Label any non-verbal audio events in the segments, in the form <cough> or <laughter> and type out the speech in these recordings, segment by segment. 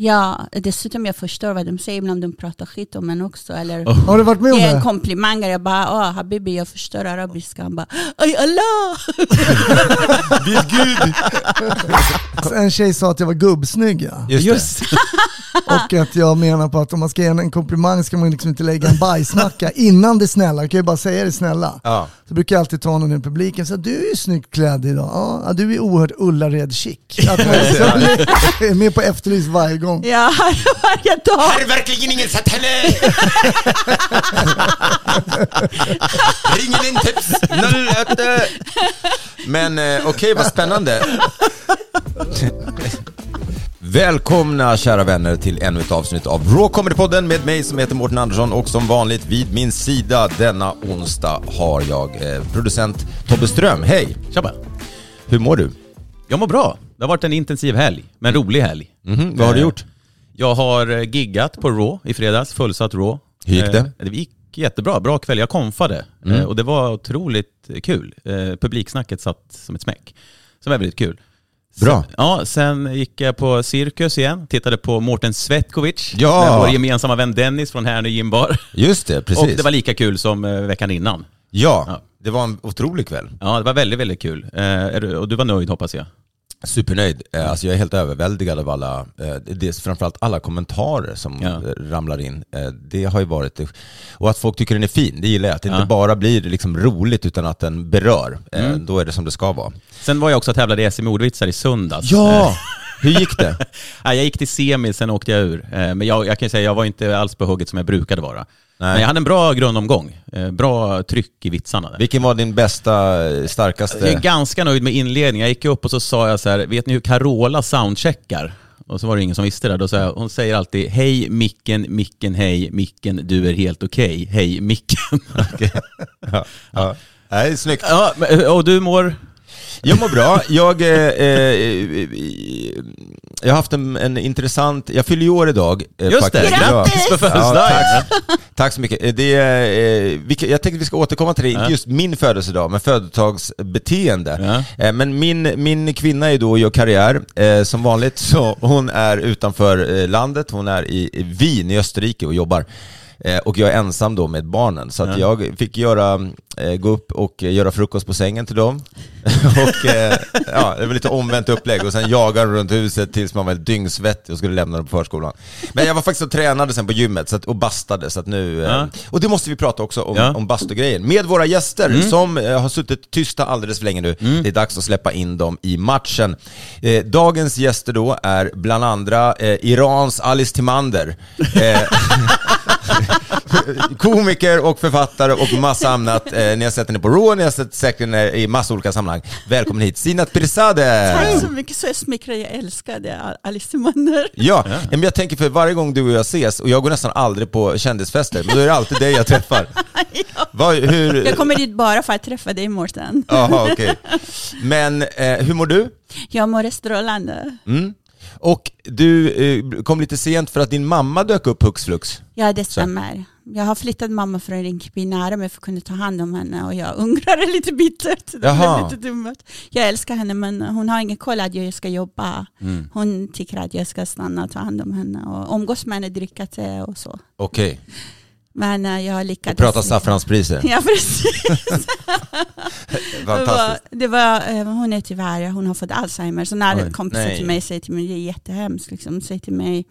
Ja, dessutom jag förstår vad de säger ibland de pratar skit om en också. Eller Har du varit med om det? komplimang. Jag bara, ah, Habibi jag förstår arabiska. Han bara, aj Allah! <laughs> En tjej sa att jag var gubbsnygg ja. Just, <laughs> Och att jag menar på att om man ska ge en komplimang ska man liksom inte lägga en bajsmacka innan det snälla. Jag kan ju bara säga det snälla. Ja. Så brukar jag alltid ta någon i publiken och säga du är ju snyggt klädd idag. Ja, du är oerhört Ullared chic. Att <laughs> man är med på efterlys varje gång. Ja, <laughs> varje dag. är verkligen ingen satane! <laughs> Ringen in tips 08! Men eh, okej, vad spännande. Välkomna kära vänner till ännu ett avsnitt av Raw Comedy-podden med mig som heter Mårten Andersson och som vanligt vid min sida denna onsdag har jag eh, producent Tobbe Ström. Hej! Tjabba. Hur mår du? Jag mår bra. Det har varit en intensiv helg, men rolig helg. Mhm, vad har du Eh, gjort? Jag har eh, giggat på Raw i fredags, fullsatt Raw. Hur gick det? Eh, Det gick jättebra, bra kväll. Jag konfade Mm. och det var otroligt kul. Publiksnacket satt som ett smäck. Det var väldigt kul. Bra. Sen, ja, sen gick jag på Cirkus igen, tittade på Mårten Svetkovic Ja. med vår gemensamma vän Dennis från Härnö Gymbar. Just det, <laughs> precis. Och det var lika kul som veckan innan. Ja, Ja. det var en otrolig kväll. Ja, det var väldigt, väldigt kul. Är Och du var nöjd hoppas jag? Supernöjd. Eh, Alltså jag är helt överväldigad av alla, eh, är framförallt alla kommentarer som Ja. ramlar in. Eh, Det har ju varit. Och att folk tycker den är fin, det gillar jag. Att det Ja. inte bara blir liksom roligt utan att den berör. Mm. Då är det som det ska vara. Sen var jag också och tävlade i SM i ordvitsar i söndags. Ja! Hur gick det? <laughs> Jag gick till semi, sen åkte jag ur. Men jag, jag kan säga, jag var inte alls på hugget som jag brukade vara. Nej. Men jag hade en bra grundomgång. Eh, Bra tryck i vitsarna. Där. Vilken var din bästa, eh, starkaste? Jag är ganska nöjd med inledningen. Jag gick upp och så sa jag så här, vet ni hur Carola soundcheckar? Och så var det ingen som visste det. Då sa jag, hon säger alltid, hej micken, micken, hej micken, du är helt okej, hej micken. <laughs> Ja. Ja. Nej, snyggt. ja, och du mår? Jag mår bra. Jag, eh, eh, jag har haft en, en intressant... Jag fyller ju år idag. eh, Just det, grattis Ja. på födelsedagen! tack. tack så mycket. Eh, Det är, eh, vi, jag tänkte vi ska återkomma till det, inte Ja. just min födelsedag, men företagsbeteende. Ja. Eh, Men min, min kvinna är då och gör karriär. Eh, Som vanligt så hon är utanför eh, landet, hon är i i Wien i Österrike och jobbar. Eh, Och jag är ensam då med barnen, så att Ja. jag fick göra, gå upp och göra frukost på sängen till dem. <laughs> och ja, det var lite omvänt upplägg och sen jaga dem runt huset tills man var dyngsvettig och skulle lämna dem på förskolan. Men jag var faktiskt och tränade sen på gymmet så att, och bastade, så att nu... Eh, Ja. Och det måste vi prata också om, Ja. om bastugrejen. Med våra gäster som eh, har suttit tysta alldeles för länge nu. Det är dags att släppa in dem i matchen. Eh, dagens gäster då är bland andra eh, Irans Alice Timander. <laughs> <laughs> <laughs> Komiker och författare och massa annat. Eh, ni har sett henne på Raw, ni har sett säkert henne i massa olika sammanhang. Välkommen hit, Sinat Pirzadeh! Tack så mycket, så jag. Jag älskar det, Alice Timander. Ja, men jag tänker för varje gång du och jag ses, och jag går nästan aldrig på kändisfester, men då är det alltid dig jag träffar. <laughs> Vad, hur... Jag kommer dit bara för att träffa dig Mårten. Jaha, okej. Men eh, hur mår du? Jag mår strålande. Mm. Och du eh, kom lite sent för att din mamma dök upp hux flux. Ja, det stämmer. Jag har flyttat mamma från Rinkeby nära mig för att kunna ta hand om henne och jag ungrar <laughs> lite bittert. Jaha. lite dumt. Jag älskar henne men hon har ingen koll att jag ska jobba. Mm. Hon tycker att jag ska stanna och ta hand om henne och umgås med henne, dricka te och så. Okej. Men eh, jag lyckades. prata saffranspriser. <laughs> Ja, precis. <laughs> Det var, Fantastiskt. det var, eh, hon är tyvärr, hon har fått Alzheimer. Så när Oj, kompisar nej. till mig säger till mig, det är jättehemskt, liksom, säger till mig,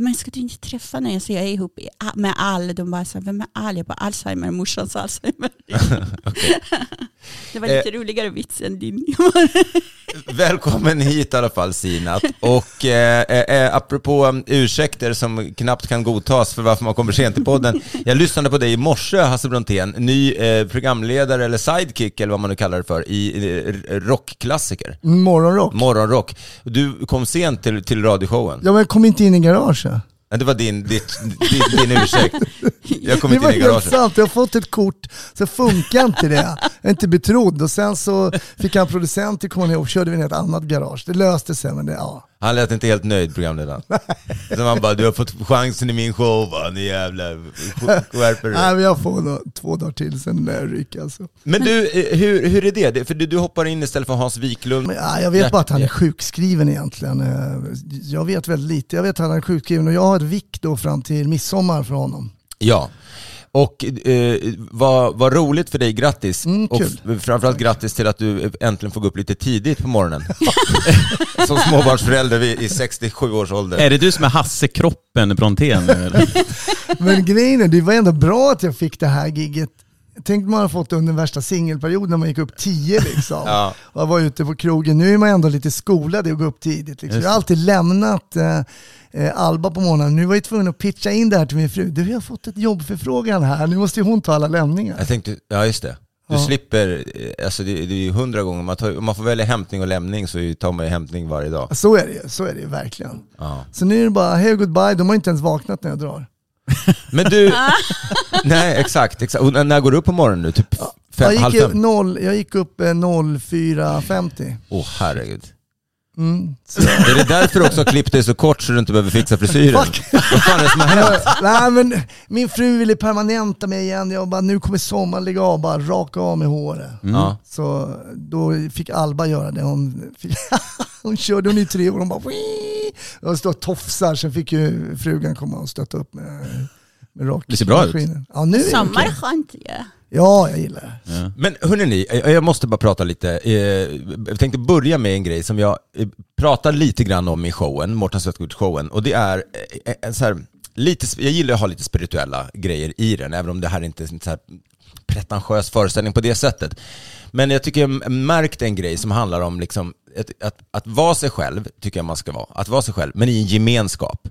men ska du inte träffa när jag säger jag är ihop med Al? De bara, så här, vem är Al? Jag bara, Alzheimer, morsans Alzheimer. <laughs> det var lite roligare vits än din. <laughs> Välkommen hit i alla fall Sinat. Och eh, eh, apropå um, ursäkter som knappt kan godtas för varför man kommer sent till podden. Jag lyssnade på dig i morse, Hasse Brontén, ny eh, programledare eller sidekick eller vad man nu kallar det för, i eh, rockklassiker. Morgonrock. Morgonrock. Du kom sent till, till radioshowen. Ja men kom inte in i garaget. Det var din, ditt, din, din ursäkt. <laughs> Jag kom det inte var in i helt garaget. sant, jag har fått ett kort, så funkar inte det. Jag är inte betrodd. Och sen så fick han producent till komma ner och körde vi ner ett annat garage. Det löste sig men det, ja. Han lät inte helt nöjd programledaren. Så man bara, du har fått chansen i min show va, ni jävla skärper er. Nej, men jag får nog två dagar till sen lär jag ryka alltså. Men du, eh, hur, hur är det? Det- För du, du hoppar in istället för Hans Wiklund. Men, ja, jag vet bara att han är sjukskriven egentligen. Eh, Jag vet väldigt lite. Jag vet att han är sjukskriven och jag har ett vik då fram till midsommar för honom. Ja. Och eh, vad, vad roligt för dig, grattis. Mm, och framförallt grattis till att du äntligen får gå upp lite tidigt på morgonen. <laughs> <laughs> Som småbarnsförälder i 67 års ålder. Är det du som är Hasse-kroppen Brontén? <laughs> Men grejen är, det var ändå bra att jag fick det här gigget. Tänk man har fått under värsta singelperioden när man gick upp 10 <laughs> liksom. Ja. Och var ute på krogen. Nu är man ändå lite skolad i att gå upp tidigt. Liksom. Jag har alltid lämnat eh, eh, Alba på morgonen. Nu var jag tvungen att pitcha in det här till min fru. Du, jag har fått ett jobbförfrågan här. Nu måste ju hon ta alla lämningar. Jag tänkte, ja just det. Du Ja. slipper, eh, alltså det, det är ju hundra gånger, man tar, om man får välja hämtning och lämning så tar man ju hämtning varje dag. Så är det ju, så är det ju verkligen. Ja. Så nu är det bara hey goodbye, de har inte ens vaknat när jag drar. <laughs> Men du, <laughs> nej exakt, exakt. Och när- går du upp på morgonen nu? Typ fem, Jag halv gick, fem? upp noll, jag gick upp eh, 04.50. Åh herregud. Mm. Så, Är det därför du också har klippt dig så kort så du inte behöver fixa frisyren? Fuck. Vad fan är det som har hänt? <laughs> Nej men min fru ville permanenta mig igen. Jag bara, nu kommer sommaren lägga av, bara raka av med håret. Ja. Så då fick Alba göra det. Hon, fick, hon körde hon i tre år, hon bara Wii! Jag stod och tofsar, sen fick ju frugan komma och stötta upp med, med rak Det ser bra ut. Ja nu är det Sommar är okej. skönt ju. Ja, jag gillar det. Men hörni, jag jag måste bara prata lite. Eh, Jag tänkte börja med en grej som jag eh, pratar lite grann om i showen, Mårten Svetgood-showen. Och det är eh, en så här, lite, jag gillar att ha lite spirituella grejer i den, även om det här inte är en så här pretentiös föreställning på det sättet. Men jag tycker jag märkt en grej som handlar om liksom, att, att, att vara sig själv, tycker jag man ska vara. Att vara sig själv, men i en gemenskap.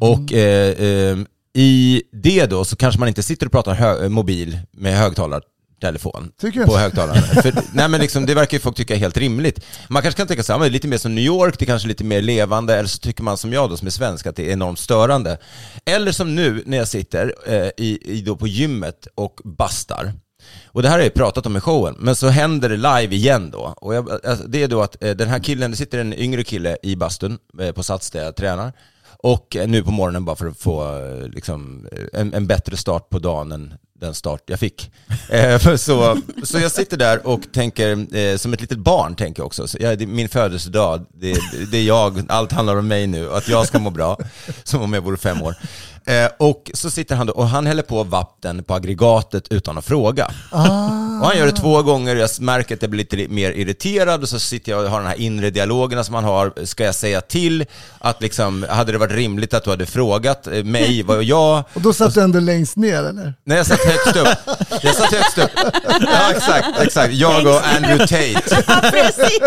Och eh, eh, i det då så kanske man inte sitter och pratar mobil med högtalartelefon Tycker på högtalaren. <laughs> För, nej men liksom, det verkar ju folk tycka är helt rimligt. Man kanske kan tänka det är lite mer som New York, det är kanske lite mer levande, eller så tycker man som jag då som är svensk att det är enormt störande. Eller som nu när jag sitter eh, i, i då på gymmet och bastar. Och det här har jag pratat om i showen, men så händer det live igen då. Och jag, alltså, det är då att eh, den här killen, det sitter en yngre kille i bastun eh, på Sats där jag tränar. Och nu på morgonen bara för att få eh, liksom, eh, en, en bättre start på dagen än den start jag fick. <laughs> Eh, <laughs> så, så jag sitter där och tänker, som ett litet barn tänker jag också, så jag, det är min födelsedag, det, det är jag, allt handlar om mig nu, att jag ska må bra, <laughs> som om jag vore fem år. Eh, och så sitter han då, och han häller på vatten på aggregatet utan att fråga. Och han gör det två gånger, jag märker att jag blir lite mer irriterad och så sitter jag och har den här inre dialogen som man har. Ska jag säga till att liksom, hade det varit rimligt att du hade frågat eh, mig, vad jag... <laughs> Och då satt du ändå längst ner eller? Nej, jag satt högst upp. Jag satt högst upp. Ja, exakt, exakt. Jag och Andrew Tate. <laughs> Precis.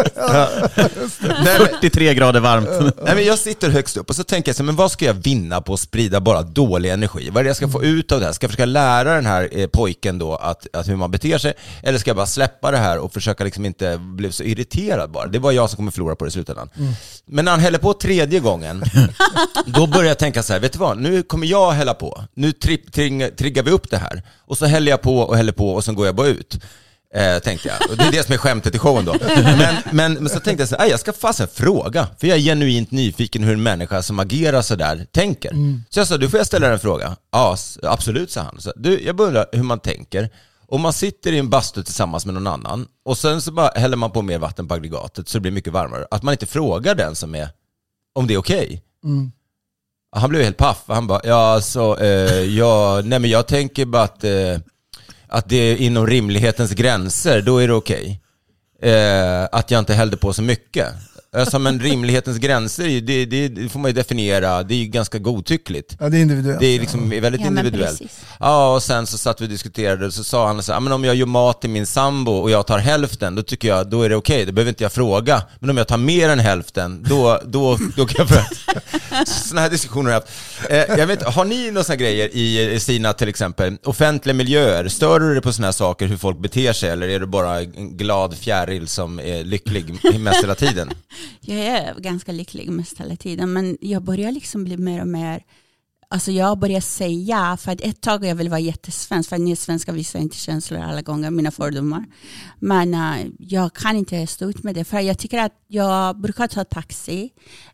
Nej, men, 43 grader varmt. Nej, men jag sitter högst upp och så tänker jag så men vad ska jag vinna på att sprida bara dålig energi? Vad är det jag ska få ut av det här? Ska jag försöka lära den här eh, pojken då att, att hur man beter sig? Eller ska jag bara släppa det här och försöka liksom inte bli så irriterad bara? Det var jag som kommer förlora på det i slutändan. Men när han häller på tredje gången, <laughs> då börjar jag tänka så här, vet du vad? Nu kommer jag hälla på. Nu tri- triggar vi upp det här. Och så häller jag på och häller på och sen går jag bara ut. Eh, tänkte jag. Och det är det som är skämtet i showen då. Men, men, men så tänkte jag så här, "Aj, jag ska fasen fråga. För jag är genuint nyfiken hur en människa som agerar så där tänker. Så jag sa, du får jag ställa dig en fråga? Ja, absolut, sa han. Så, du, jag bara undrar hur man tänker. Om man sitter i en bastu tillsammans med någon annan och sen så bara häller man på mer vatten på aggregatet så det blir mycket varmare. Att man inte frågar den som är, om det är okej. Han blev helt paff. Han bara, ja alltså, eh, ja, nej men jag tänker bara att, eh, att det är inom rimlighetens gränser, då är det okej. Eh, att jag inte hällde på så mycket. Alltså, men rimlighetens gränser, det, det, det får man ju definiera, det är ju ganska godtyckligt. Ja, det är individuellt. Det är liksom väldigt Ja, individuellt. Ja, och sen så satt vi och diskuterade och så sa han så här, "Ja, men om jag gör mat till min sambo och jag tar hälften, då tycker jag, då är det okej, då behöver inte jag fråga. Men om jag tar mer än hälften, då, då, då kan jag börja... <laughs> Sådana här diskussioner har jag haft. Eh, jag vet, har ni några sådana grejer i Sina till exempel, offentliga miljöer, stör du dig på sådana här saker, hur folk beter sig, eller är du bara en glad fjäril som är lycklig mest hela tiden? <laughs> Jag är ganska lycklig mest hela tiden men jag börjar liksom bli mer och mer Alltså jag börjar säga, för att ett tag jag vill vara jättesvensk, för att ni svenskar visar inte känslor alla gånger, mina fördomar. Men uh, jag kan inte stå ut med det, för jag tycker att jag brukar ta taxi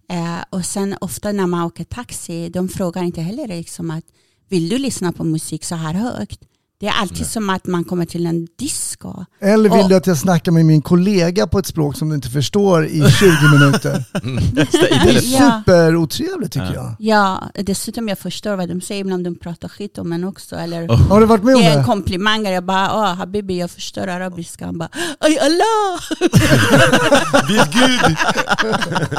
eh, och sen ofta när man åker taxi, de frågar inte heller liksom att vill du lyssna på musik så här högt? Det är alltid som att man kommer till en disco. Eller vill Och- du att jag snackar med min kollega på ett språk som du inte förstår i <laughs> 20 minuter? Det är Ja. superotrevligt tycker jag. Ja, dessutom jag förstår vad de säger, ibland de pratar skit om en också. Eller Har du varit med om en det? komplimanger. Jag bara, åh habibi jag förstår arabiska. Han bara, aj Allah! <laughs> Vid Gud! <laughs>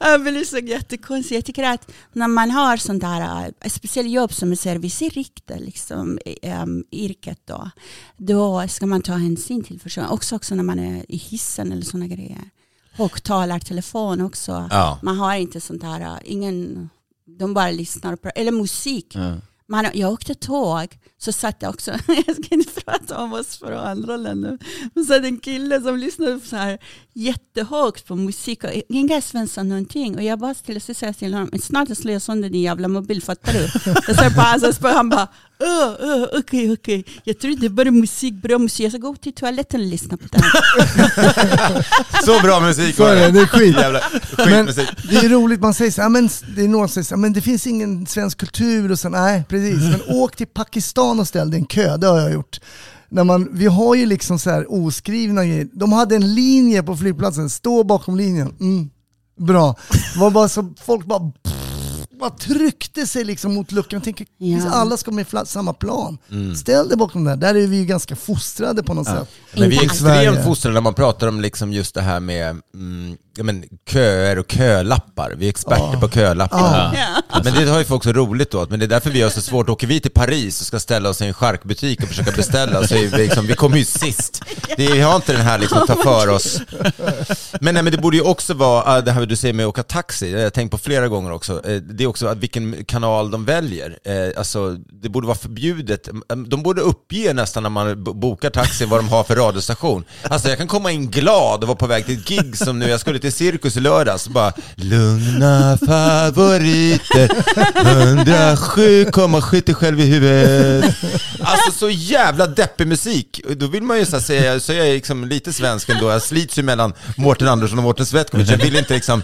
Jag blir så jättekonstigt. Jag tycker att när man har sånt där, äh, speciellt jobb som är serviceinriktat, liksom, um, yrket då, då ska man ta hänsyn till personen. Också, också när man är i hissen eller sådana grejer. Högtalartelefon också. Ja. Man har inte sånt här, äh, ingen, de bara lyssnar på, eller musik. Ja. Man, jag åkte tåg, så satt jag också, <laughs> jag ska inte prata om oss från andra länder, men hade en kille som lyssnade så här jättehögt på musik och inga svenskar någonting. Och jag bara och sa till honom, snart slår jag sönder din jävla mobil, fattar du? Jag sa på hans språk, han bara, "Åh, åh, okej, okej, jag tror det är bara musik, bra musik. Jag ska gå till toaletten och lyssna på den. Så bra musik Så var är det, det är skit. Jävla Men skitmusik. det är roligt, man säger så här, men det är någon som säger så här, men det finns ingen svensk kultur och så, nej precis, men <laughs> åk till Pakistan och ställ dig i en kö, det har jag gjort. När man, vi har ju liksom så här oskrivna grejer, de hade en linje på flygplatsen, stå bakom linjen, mm, bra. Det var bara så, folk bara, bara tryckte sig liksom mot luckan och tänker, Ja. alla ska med samma plan. Ställ dig bakom där, där är vi ju ganska fostrade på något sätt. Men vi är extremt fostrade när man pratar om liksom just det här med mm, ja, men, köer och kölappar. Vi är experter på kölappar. Ja. Men det har ju folk så roligt då, men det är därför vi har så svårt. Åker vi till Paris och ska ställa oss i en charkbutik och försöka beställa så är vi, liksom, vi kommer ju sist. Det, vi har inte den här liksom ta för oss. Men, nej, men det borde ju också vara, äh, det här du säger med att åka taxi, det har jag tänkt på flera gånger också. Eh, Det är också att vilken kanal de väljer. Eh, Alltså, det borde vara förbjudet. De borde uppge nästan när man bokar taxi vad de har för radiostation. Alltså jag kan komma in glad och vara på väg till ett gig som nu, jag skulle till Cirkus i lördags, bara Lugna favoriter, 107, skit dig själv i huvudet. Alltså så jävla deppig musik. Då vill man ju så säga, så jag är liksom lite svensk ändå, jag slits ju mellan Mårten Andersson och Mårten Svetkovic. Jag vill inte liksom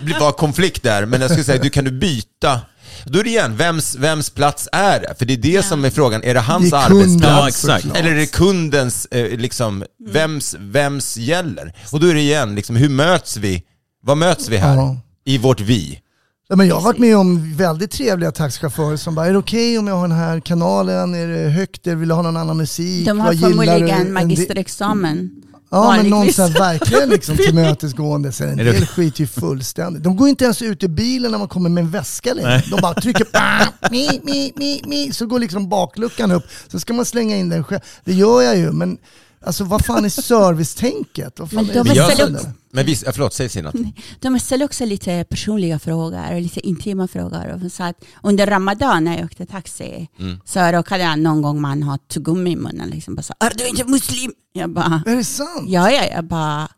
bli- vara konflikt där, men jag skulle säga, du kan du byta då är det igen, vems, vems plats är det? För det är det som är frågan, är det hans Det är arbetsplats? Ja. Eller är det kundens, eh, liksom, vems, vems gäller? Och då är det igen, liksom, hur möts vi? Vad möts vi här? Ja. I vårt vi? Ja, men jag har varit med om väldigt trevliga taxichaufförer som bara, är det okej om jag har den här kanalen? Är det högt? Eller vill du ha någon annan musik? De har förmodligen magisterexamen. Ja, men någon vanligtvis. så här verkligen liksom <laughs> tillmötesgående. Så en del skiter ju fullständigt. De går inte ens ut ur bilen när man kommer med en väska längre. De bara trycker <laughs> ah, mi, mi, mi, mi, så går liksom bakluckan upp. Så ska man slänga in den själv. Det gör jag ju, men alltså vad fan är servicetänket? Vad fan Men de det är vi där? Men visst, ja, förlåt, säg Sina. De ställer också lite personliga frågor och lite intima frågor. Så att under Ramadan när jag åkte taxi så råkade jag någon gång man ha tuggummi i munnen. Liksom bara så, är du inte muslim? Jag bara, Är det sant? ja, ja, jag bara,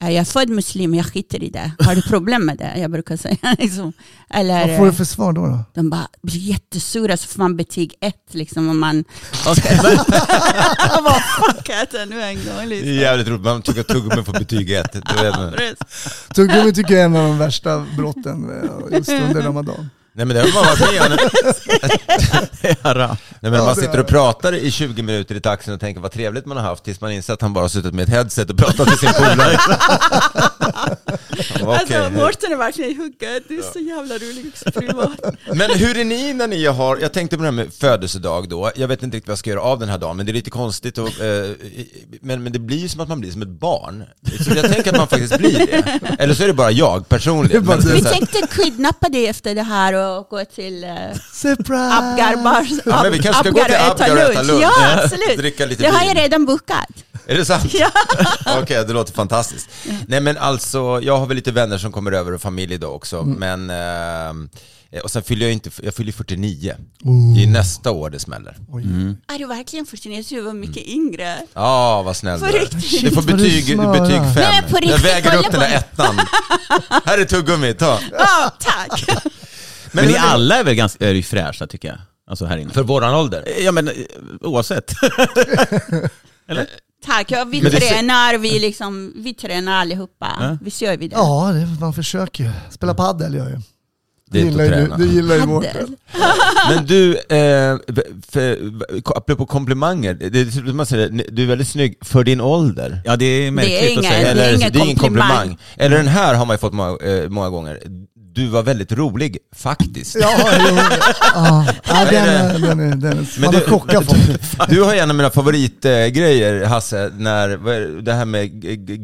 jag är född muslim, jag skiter i det. Har du problem med det? Jag brukar säga. <laughs> Liksom. Eller, Vad får du för svar då? då? De bara blir jättesura så får man betyg ett liksom om man... Okay. jag bara fuck äta nu en gång Det är liksom. jävligt roligt, man tycker att tuggummi får betyg ett. Det vet man. Tuggummi tycker jag är en av de värsta brotten eh, just under Ramadan. Nej men det har man varit med om. <laughs> Nej, men man sitter och pratar i 20 minuter i taxin och tänker vad trevligt man har haft tills man inser att han bara har suttit med ett headset och pratat med sin polare. <laughs> Alltså Mårten är verkligen i hugget. Det är så jävla roligt också privat. Men hur är ni när ni har, jag tänkte på det här med födelsedag då, jag vet inte riktigt vad jag ska göra av den här dagen, men det är lite konstigt och, eh, men, men det blir ju som att man blir som ett barn. Så jag tänker att man faktiskt blir det. Eller så är det bara jag personligen. Men du. Vi tänkte kidnappa dig efter det här och gå till Surprise! Abgar bar. Ja, men vi kanske ska gå till Abgar och äta lunch. Ja, absolut. Dricka lite det har jag redan bokat. Är det sant? Ja. <laughs> Okej, det låter fantastiskt. Nej men alltså, jag har väl lite vänner som kommer över och familj då också, Mm. men... Eh, och sen fyller jag inte, jag fyller 49. Det är nästa år det smäller. Är du verkligen 49? Du var mycket yngre. Ja, vad snäll du är. Du får betyg, betyg fem. Nej, men på jag riktigt, väger kolla upp den där ettan. Här är tuggummi, ta. Ja, tack. <laughs> Men ni hörni, alla är väl ganska är fräscha tycker jag. Alltså här inne. För våran ålder? Ja men eh, oavsett. <laughs> tack. Ja, vi Men det tränar, vi, liksom, vi tränar allihopa. Ja. Visst gör vi det? Ja, det, man försöker ju. Spela padel gör jag ju. Det är inte gillar att ju träna. du, du gillar ju. Mårten. <laughs> Men du, eh, för, apropå komplimanger, det, det, man säger, du är väldigt snygg för din ålder. Ja det är märkligt inga- att säga. det är Eller, ingen det är ingen komplimang. komplimang. Eller den här har man ju fått många, eh, många gånger. Du var väldigt rolig, faktiskt. Ja, jo, <laughs> ja, ja den, den, den, är- man har chockat folk. Du har en av mina favoritgrejer Hasse, när, det det här med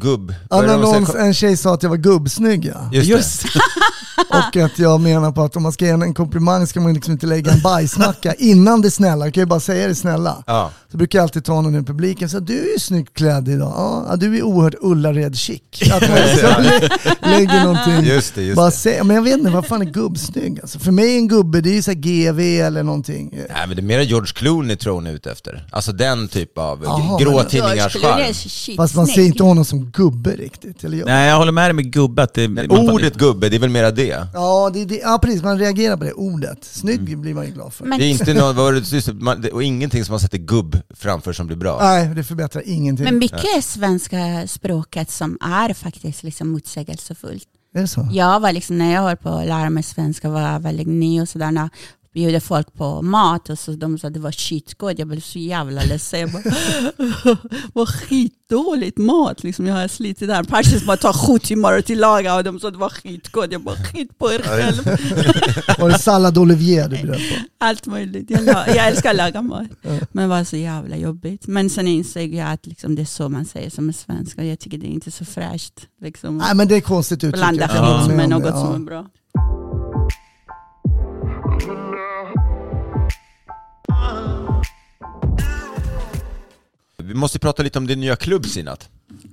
gubb... Ja, när någon, en tjej sa att jag var gubbsnygg ja. Just, det. <laughs> Och att jag menar på att om man ska ge en komplimang ska man liksom inte lägga en bajsmacka innan det snälla. Jag kan ju bara säga det snälla. Ja. Så brukar jag alltid ta någon i publiken och säga du är ju snyggt klädd idag. Ja, du är oerhört Ullared chic. Att man <laughs> liksom lä- lägger någonting. Just det, just bara det. Säga, men jag vet inte, vad fan är gubbsnygg? Alltså, för mig är en gubbe, det är ju så här GV eller någonting. Nej men det är mer George Clooney tror hon är ute efter. Alltså den typ av Jaha, grå men- tidningars charm. Fast man ser inte honom som gubbe riktigt. Eller jag. Nej jag håller med dig med gubbe att det... Men ordet gubbe, det är väl mera det? Ja, det, det, ja, precis, man reagerar på det ordet. Snygg blir man ju glad för. Men Det är inte något, vad var det, just det, man, det, och ingenting som man sätter gubb framför som blir bra. Nej, det förbättrar ingenting. Men mycket är svenska språket som är faktiskt liksom motsägelsefullt. Är det så? Jag var liksom, när jag höll på att lära mig svenska var jag väldigt ny och sådär. Bjuder folk på mat och så de sa att det var skitgott. Jag blev så jävla ledsen. Jag bara, <laughs> vad skitdåligt mat. Liksom, jag har slitit där. Persis bara tar sju timmar att tillaga och de sa att det var skitgott. Jag bara, skit på er själv. Var det sallad olivier du bjöd på? Allt möjligt. Jag, jag älskar att laga mat. Men det var så jävla jobbigt. Men sen insåg jag att liksom, det är så man säger som är svensk. Och jag tycker det är inte så fräscht. Liksom, Nej men det är konstigt uttryck. blanda skit med något som är bra. Vi måste prata lite om din nya klubb Sinat.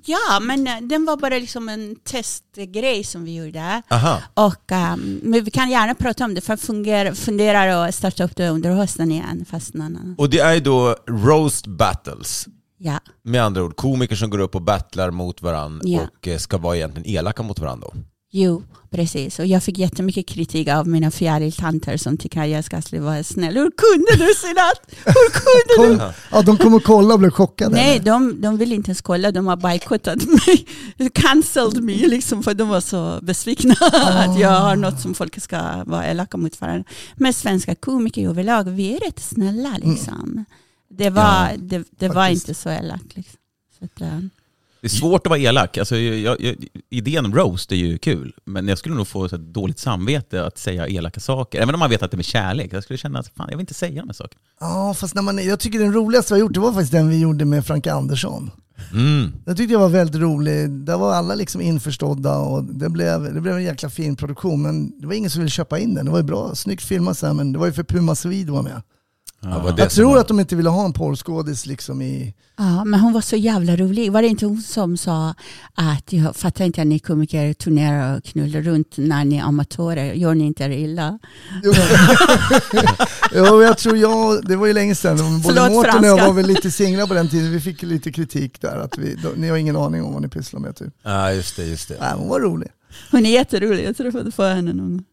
Ja, men eh, den var bara liksom en testgrej som vi gjorde. Aha. Och, ehm, men vi kan gärna prata om det, för jag funderar att starta upp det under hösten igen. Fast någon. Och det är ju då roast battles. Ja, Med andra ord, komiker som går upp och battlar mot varandra Ja. och eh, ska vara egentligen elaka mot varandra. Jo, precis. Och jag fick jättemycket kritik av mina fjäriltanter som tycker att jag ska vara snäll. Hur kunde du Sinat? Hur kunde du? Kom, ja, de kommer kolla och blir chockade. Nej, eller? de, de vill inte ens kolla. De har bojkottat mig. <laughs> Cancelled mig liksom för de var så besvikna <laughs> att jag har något som folk ska vara elaka mot varandra. Men svenska komiker överlag, vi är rätt snälla liksom. Det var, det, det var inte så elakt. Liksom. Så att, eh, Det är svårt att vara elak. Alltså, jag, jag, idén roast är ju kul, men jag skulle nog få ett dåligt samvete att säga elaka saker. Även om man vet att det är med kärlek. Jag skulle känna att fan, jag vill inte säga de här sakerna. Ja, fast när man, jag tycker den roligaste vi har gjort, det var faktiskt den vi gjorde med Frank Andersson. Mm. Jag tyckte jag var väldigt rolig. Där var alla liksom införstådda och det blev, det blev en jäkla fin produktion. Men det var ingen som ville köpa in den. Det var ju bra, snyggt filmat så men det var ju för Puma Swede var med. Ja, Jag tror var- att de inte ville ha en porrskådis liksom i... Ja, men hon var så jävla rolig. Var det inte hon som sa att jag fattar inte att ni komiker turnerar och knullar runt när ni är amatörer. Gör ni inte er illa? Jo, <laughs> jo, jag tror jag, det var ju länge sedan. Både Förlåt, Mårten och jag var väl lite singlar på den tiden. Vi fick lite kritik där. Att vi, ni har ingen aning om vad ni pysslar med typ. Ja, just det, just det. Nej, hon var rolig. Hon är jätterolig. Jag träffade på henne någon gång.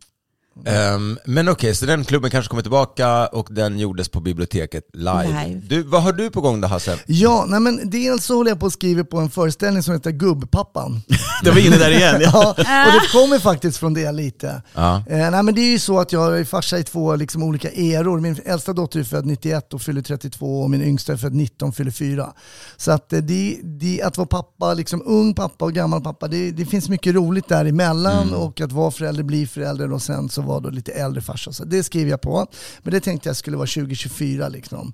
Ehm, men okej, så den klubben kanske kommer tillbaka och den gjordes på biblioteket live. Live. Du, vad har du på gång då Hasse? Ja, nej men dels så håller jag på att skriva på en föreställning som heter Gubbpappan. <laughs> Det var inne där igen. <laughs> Ja. Och det kommer faktiskt från det lite. Ja. Eh, nej men det är ju så att jag är farsa i två liksom, olika eror. Min äldsta dotter är född 91 och fyller 32 och min yngsta är född 19 och fyller 4. Så att, eh, det, det, att vara pappa, liksom ung pappa och gammal pappa, det, det finns mycket roligt däremellan och att vara förälder, bli förälder och sen så vara då lite äldre farsa. Så det skriver jag på. Men det tänkte jag skulle vara 2024 liksom.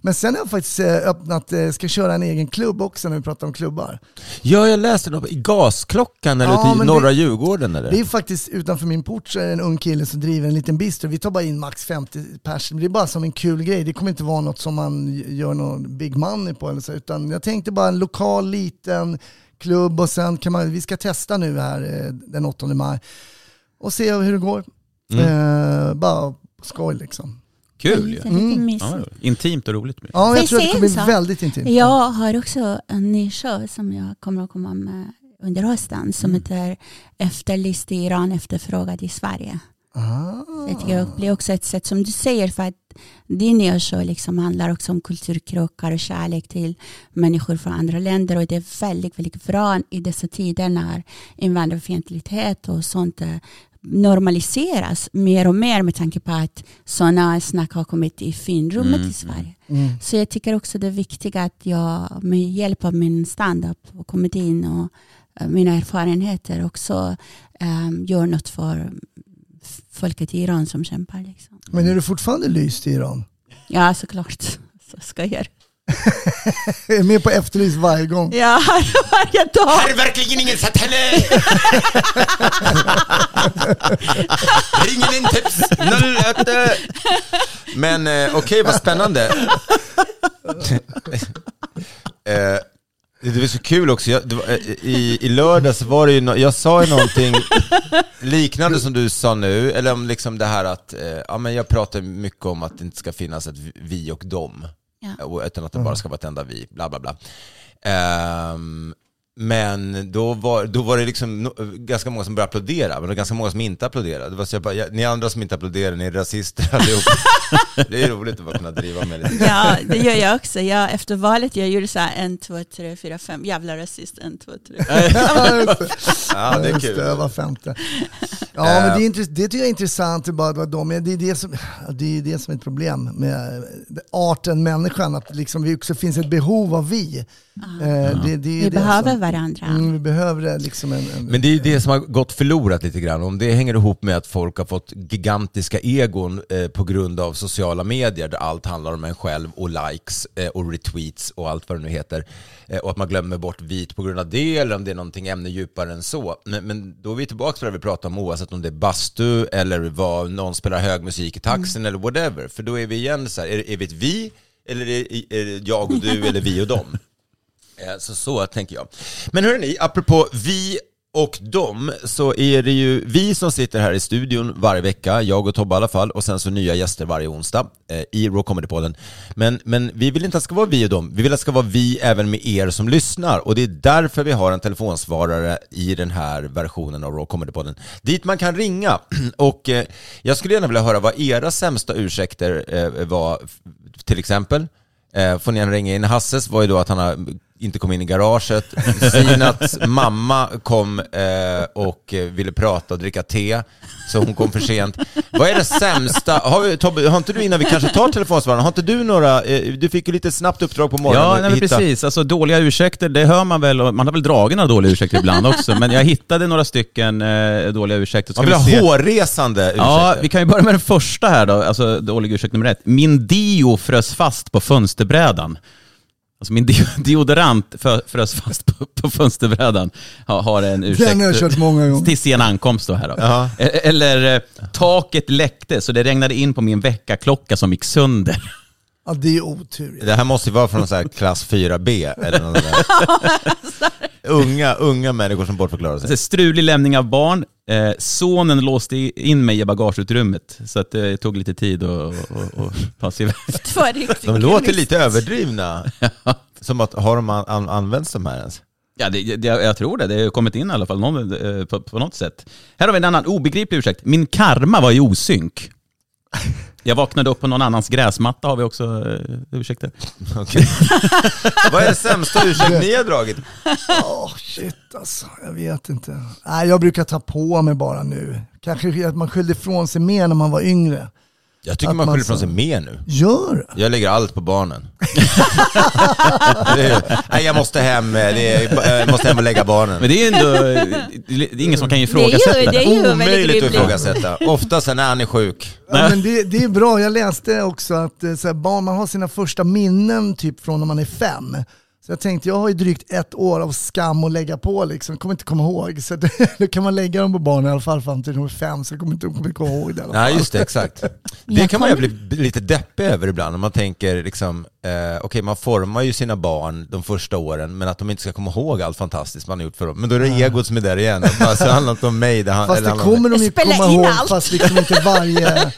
Men sen har jag faktiskt eh, öppnat, eh, ska köra en egen klubb också när vi pratar om klubbar. Ja, jag läste något i Gasklockan eller Ja, i men norra det- Djurgården eller? Det är faktiskt utanför min port så är det en ung kille som driver en liten bistro. Vi tar bara in max 50 pers. Det är bara som en kul grej. Det kommer inte vara något som man gör någon big money på eller så. Utan jag tänkte bara en lokal liten klubb och sen kan man, vi ska testa nu här eh, den 8 maj och se hur det går. Eh, bara skoj liksom. Kul ju. Lite, lite Mm. Ja, intimt och roligt. Ja, jag tror att det kommer bli väldigt intimt. Jag har också en ny show som jag kommer att komma med under hösten som Mm. heter Efterlyst i Iran, efterfrågad i Sverige. Ah. Så jag tycker det blir också ett sätt som du säger för att din nya show liksom handlar också om kulturkrockar och kärlek till människor från andra länder och det är väldigt, väldigt bra i dessa tider när invandrarfientlighet och sånt normaliseras mer och mer med tanke på att sådana snack har kommit i finrummet i Sverige. Mm. Så jag tycker också det är viktigt att jag med hjälp av min standup och kommit in och eh, mina erfarenheter också um, gör något för folket i Iran som kämpar. Liksom. Men är du fortfarande lyst i Iran? Ja, såklart. <laughs> Så ska jag. <laughs> Jag är med på Efterlyst varje gång. Ja, <laughs> varje dag. är verkligen ingen satellit! <laughs> Ring in tips 08! Men eh, okej, vad spännande. eh, det var så kul också, jag, var, eh, i, i lördags var det ju, no, jag sa ju någonting liknande som du sa nu, eller om liksom det här att, eh, ja men jag pratar mycket om att det inte ska finnas ett vi och dem, Ja. utan att det bara ska vara ett enda vi, bla bla bla. Ehm, men då var, då var det liksom ganska många som började applådera, men det var ganska många som inte applåderade. Det var så jag bara, ni andra som inte applåderar, ni är rasister allihop. <laughs> det är roligt att bara kunna driva med lite. Ja, det gör jag också. Jag, efter valet jag gjorde så här en, två, tre, fyra, fem. Jävla rasist. En, två, tre. <laughs> Ja, det. Ja, det är kul. Det var femte. Ja, men det, är intress- det tycker jag är intressant. Det är, bara, vad de. Det, är det, som, det är det som är ett problem med arten människan. Att liksom vi också finns ett behov av vi. Eh, det, det är Vi det behöver som, varandra. mm, Vi behöver liksom en... en Men det är ju det som har gått förlorat lite grann. Om det hänger ihop med att folk har fått gigantiska egon eh, på grund av sociala medier där allt handlar om en själv och likes eh, och retweets och allt vad det nu heter. Eh, och att man glömmer bort vit på grund av det eller om det är någonting ämne djupare än så. Men, men då är vi tillbaka på det vi pratar om oavsett om det är bastu eller vad någon spelar hög musik i taxin eller whatever. För då är vi igen så här, är, är vi ett vi eller är, är det jag och du eller vi och dem? Eh, så så tänker jag. Men hörni, apropå vi och dem, så är det ju vi som sitter här i studion varje vecka, jag och Tobbe i alla fall, och sen så nya gäster varje onsdag eh, i Raw Comedy-podden. Men, men vi vill inte att det ska vara vi och dem, vi vill att det ska vara vi även med er som lyssnar. Och det är därför vi har en telefonsvarare i den här versionen av Raw Comedy-podden, dit man kan ringa. <clears throat> Och eh, jag skulle gärna vilja höra vad era sämsta ursäkter eh, var, till exempel. Eh, får ni gärna ringa in. Hasses var ju då att han har inte kom in i garaget. Sinats mamma kom eh, och eh, ville prata och dricka te, så hon kom för sent. Vad är det sämsta? Har, vi, Tobbe, har inte du innan vi kanske tar telefonsvararna, har inte du några, eh, du fick ju lite snabbt uppdrag på morgonen Ja, nej, men hitta- precis. Alltså, dåliga ursäkter, det hör man väl. Man har väl dragit några dåliga ursäkter ibland också. Men jag hittade några stycken eh, dåliga ursäkter. Ska Man vill vi se. ha hårresande ursäkter. Ja, vi kan ju börja med den första här då, alltså dålig ursäkt nummer ett. Min deo frös fast på fönsterbrädan. Alltså min de- <laughs> deodorant frös fast på, på fönsterbrädan. Ha, har en ursäkt. Den har jag kört många gånger. Till sen ankomst då här då. Jaha. E- Eller eh, taket läckte så det regnade in på min väckarklocka som gick sönder. Ja, det är otur. Det här måste ju vara från någon sån här klass 4B eller något där. <laughs> unga, unga människor som bortförklarar sig. Alltså, strulig lämning av barn. Eh, sonen låste in mig i bagageutrymmet så att det tog lite tid att ta sig iväg. De låter lite överdrivna. <laughs> Som att, har de an, an, använts de här ens? Ja, det, det, jag tror det. Det har kommit in i alla fall någon, eh, på, på något sätt. Här har vi en annan obegriplig ursäkt. Min karma var i osynk. <laughs> Jag vaknade upp på någon annans gräsmatta har vi också eh, ursäkter. <laughs> Okej. <laughs> Vad är det sämsta ursäkt ni har dragit? Åh shit alltså, jag vet inte. Nej, jag brukar ta på mig bara nu. Kanske att man skyllde ifrån sig mer när man var yngre. Jag tycker Att man man skyller ifrån så- sig mer nu. Gör? Jag lägger allt på barnen. <laughs> nej, jag måste hem, det är, jag måste hem och lägga barnen. Men det är ändå, det är ingen som kan Det är ifrågasätta ju, det är ju väldigt Omöjligt att ifrågasätta. Ofta sen är han är sjuk. Ja, men det, det är bra, jag läste också att eh, så här, barn, man har sina första minnen typ från när man är fem. Så jag tänkte, jag har ju drygt ett år av skam att lägga på liksom, kommer inte komma ihåg. Så det, <laughs> då kan man lägga dem på barnen i alla fall fram till de är fem, så kommer inte de kommer komma ihåg det i alla fall. Nej, just det, exakt. <laughs> Det kan man ju bli lite deppig över ibland, om man tänker liksom, eh, okej man formar ju sina barn de första åren, men att de inte ska komma ihåg allt fantastiskt man har gjort för dem. Men då är det egot som är där igen, det handlar inte om mig, det, <laughs> han, Fast eller det kommer de ju komma ihåg, allt. fast liksom inte varje...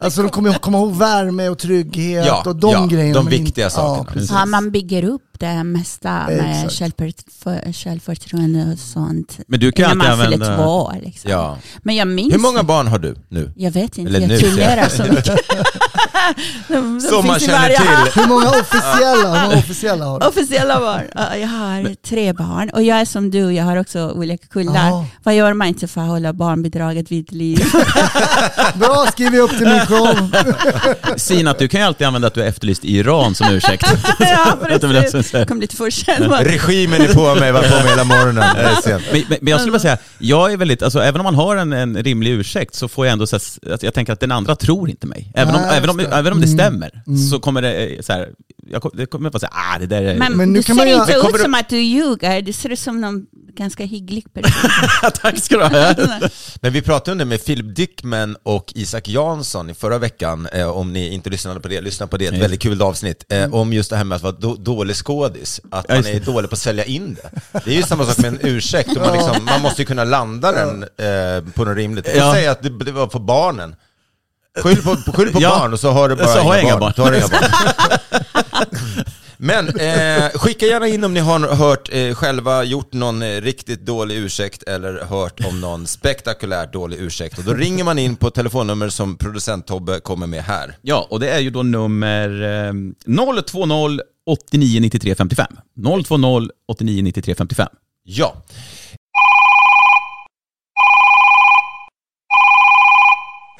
Alltså de kommer komma ihåg värme och trygghet Ja, och de ja, grejerna. de men inte- viktiga sakerna. Ja, precis. Ja, man bygger upp det mesta med självför, självförtroende och sånt. Men du kan När man fyller två år. Liksom. Ja. Men jag minns... Hur många barn har du nu? Jag vet inte, Eller jag nu, turnerar så mycket. <laughs> De- de Som man känner till. Hur många officiella, hur många officiella har du? Officiella barn. Ja, Jag har tre barn och jag är som du, jag har också olika kullar. Ja. Vad gör man inte för att hålla barnbidraget vid liv? <laughs> Bra, skriver jag upp till min show. Sinat, du kan ju alltid använda att du är efterlyst i Iran som ursäkt. <laughs> ja, jag precis. säga. Kom lite för sent. Regimen är på mig, var på mig hela morgonen. <laughs> Men, men men jag skulle bara säga, jag är väldigt, alltså, även om man har en, en rimlig ursäkt så får jag ändå, så här, att jag tänker att den andra tror inte mig. Även om, Nej, även om, det. även om det Mm. stämmer så kommer det eh, så här, jag, det kommer bara säga, ah det där är... Men, Men nu du kan ser man ju- inte Men ut kommer du- som att du ljuger, du ser ut som någon ganska hygglig person. <laughs> Tack ska du ha. <laughs> Men vi pratade om det med Philip Dickman och Isak Jansson i förra veckan, eh, om ni inte lyssnade på det, lyssna på det, ett väldigt kul avsnitt, eh, om just det här med att vara då, dålig skådis, att man är dålig på att sälja in det. Det är ju samma sak med en ursäkt, och man, <laughs> liksom, man måste ju kunna landa den eh, på något rimligt. Jag Ja. säger att det, det var på barnen. Skyll på, skyll på Ja. barn och så har du bara Så har jag inga barn. Har du inga barn. <laughs> Men eh, skicka gärna in om ni har hört eh, själva gjort någon eh, riktigt dålig ursäkt eller hört om någon spektakulärt dålig ursäkt. Och då ringer man in på telefonnummer som producent Tobbe kommer med här. Ja, och det är ju då nummer eh, 020 89 93 55. 020 89 93 55. Ja.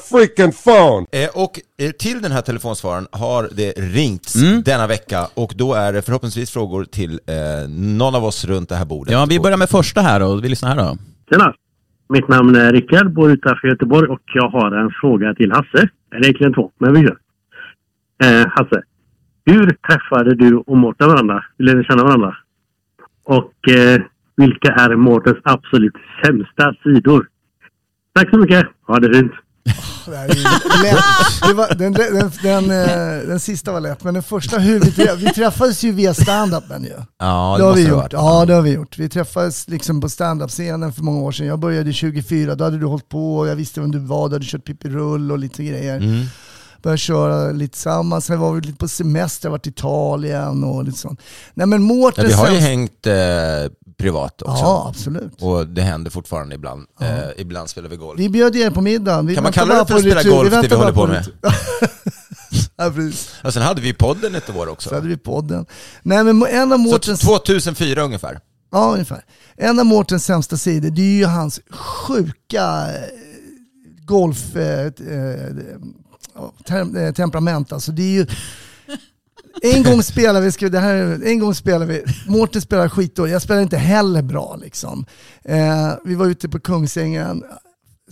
Freaking phone. Eh, och eh, till den här telefonsvararen har det ringts Mm. denna vecka och då är det förhoppningsvis frågor till eh, någon av oss runt det här bordet. Ja, vi börjar med första här då. Vi lyssnar här då. Tjena! Mitt namn är Rickard, bor utanför Göteborg och jag har en fråga till Hasse. Eller egentligen två, men vi kör. Eh, Hasse, hur träffade du och Mårten varandra? Hur lärde ni känna varandra? Och eh, vilka är Mårtens absolut sämsta sidor? Tack så mycket! Ha det fint! <laughs> Det här är ju lätt. Det var, den, den, den, eh, den sista var lätt, men den första hur vi, trä- vi träffades ju via stand-upen ju. Ja, Det det har vi gjort. Ja, det har vi gjort. Vi träffades liksom på stand-up-scenen för många år sedan. Jag började 24, då hade du hållit på och jag visste vem du var, du hade kört Pippi Rull och lite grejer. Mm. Började köra lite tillsammans, sen var vi lite på semester, varit i Italien och lite sånt. Nej men Mårten Ja, vi har ju hängt eh, privat också. Ja, absolut. Och det händer fortfarande ibland. Eh, ibland spelar vi golf. Vi bjöd er på middagen. Vi Kan man kalla det för att på spela golf, det vi håller bara på med? <laughs> ja, precis. Och sen hade vi podden ett år också. Så hade vi podden. Nej men en av Mårtens... 2004 ungefär. Ja, ungefär. En av Mårtens sämsta sidor, det är ju hans sjuka eh, golf eh, eh, ja, tem, eh, temperament. Alltså det är ju... En gång spelar vi, det här, en gång spelar vi, Mårten spelar skitdåligt, jag spelar inte heller bra liksom. Eh, vi var ute på Kungsängen,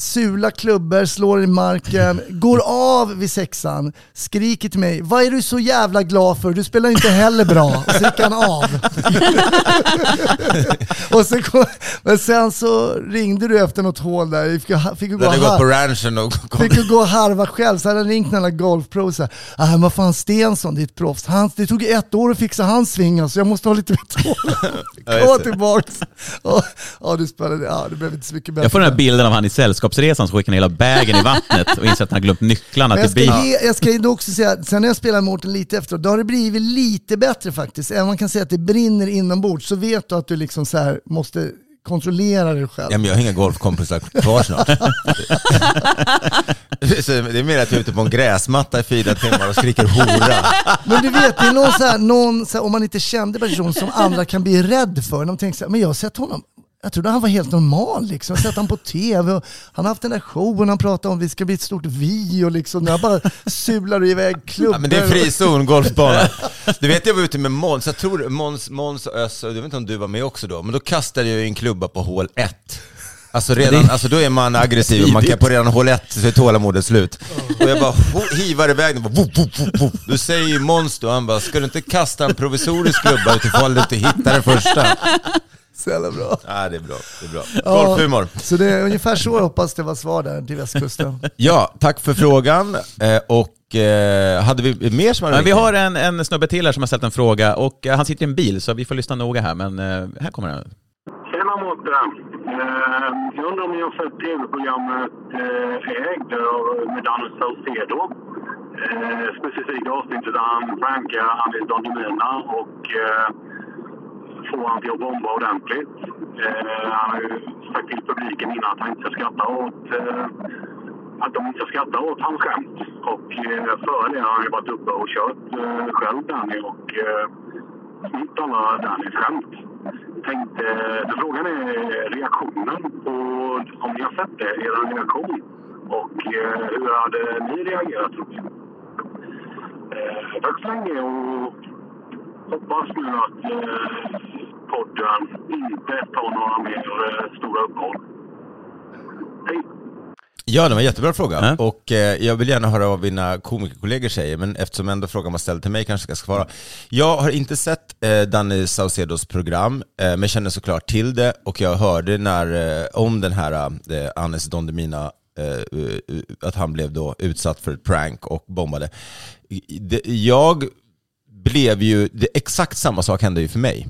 sula klubbor, slår i marken, går av vid sexan, skriker till mig, vad är du så jävla glad för? Du spelar inte heller bra. Och så gick han av. <laughs> och sen kom, men sen så ringde du efter något hål där, fick, jag- fick, jag gå gått på har- ranchen och kom. fick gå och harva själv, så hade han ringt några golfpro så här, ah, vad fan Stensson, ett proffs. Han, det tog ett år att fixa hans sving så jag måste ha lite mer tålamod. <laughs> Det. tillbaks. Ja, du spelade, ja, det blev inte så mycket bättre. Jag får den här bilden av han i Sällskapsresan som skickar ner hela bagen i vattnet och inser att han har glömt nycklarna till bilen. ge, jag ska också säga, sen när jag spelar med Mårten lite efteråt, då har det blivit lite bättre faktiskt. Även om man kan säga att det brinner inombords så vet du att du liksom så här måste kontrollera dig själv. Ja, men jag har inga golfkompisar kvar snart. <laughs> Så det är mer att jag är ute på en gräsmatta i fyra timmar och skriker hora. Men du vet, det är någon, så här, någon så här, om man inte kände person som andra kan bli rädd för. De tänker så här, men jag har sett honom, jag trodde han var helt normal liksom. Jag har sett honom på tv och han har haft den där showen han pratade om, vi ska bli ett stort vi och liksom, jag bara sular iväg klubbor. Ja, men det är frizon, golfbana. Du vet jag var ute med Måns, jag tror Måns, Måns och Öss, och jag vet inte om du var med också då, men då kastade jag en klubba på hål 1. Alltså, redan, alltså då är man aggressiv och man kan på redan hål 1 så är tålamodet slut. Och jag bara hivar iväg den. Då säger ju Måns då, han bara, ska du inte kasta en provisorisk klubba utifall du inte hittar den första? Så jävla bra. Ja, det är bra. Det är bra. Ja. Golfhumor. Så det är ungefär så jag hoppas det var svar där till västkusten. <laughs> Ja, tack för frågan. Eh, och eh, hade vi mer som hade Men vi har en, en snubbe till här som har ställt en fråga och eh, han sitter i en bil så vi får lyssna noga här men här kommer den. Tjena! Eh, Jag undrar om ni har sett tv-programmet Ägd med Danne Saucedo. Specifikt avsnittet där han prankar Anis Don och få honom han till att bomba ordentligt. Eh, Han har ju sagt till publiken innan att han inte ska skratta åt eh, att de inte ska skratta åt hans skämt. Och eh, före det har han ju varit uppe och kört eh, själv Danny och eh, smitt alla Dannys skämt. Tänkte, så frågan är reaktionen på, om ni har sett det, er reaktion. Och eh, hur hade ni reagerat? Eh, tack så länge och hoppas nu att eh, podden inte tar några mer eh, stora uppehåll. Hej! Ja, det var en jättebra fråga. Ja. Och eh, jag vill gärna höra vad mina komikerkollegor säger, men eftersom ändå frågan var ställd till mig kanske jag ska svara. Jag har inte sett eh, Danny Saucedos program, eh, men känner såklart till det och jag hörde när, eh, om den här eh, Anes Don Demina eh, eh, att han blev då utsatt för ett prank och bombade. Jag blev ju, det, exakt samma sak hände ju för mig.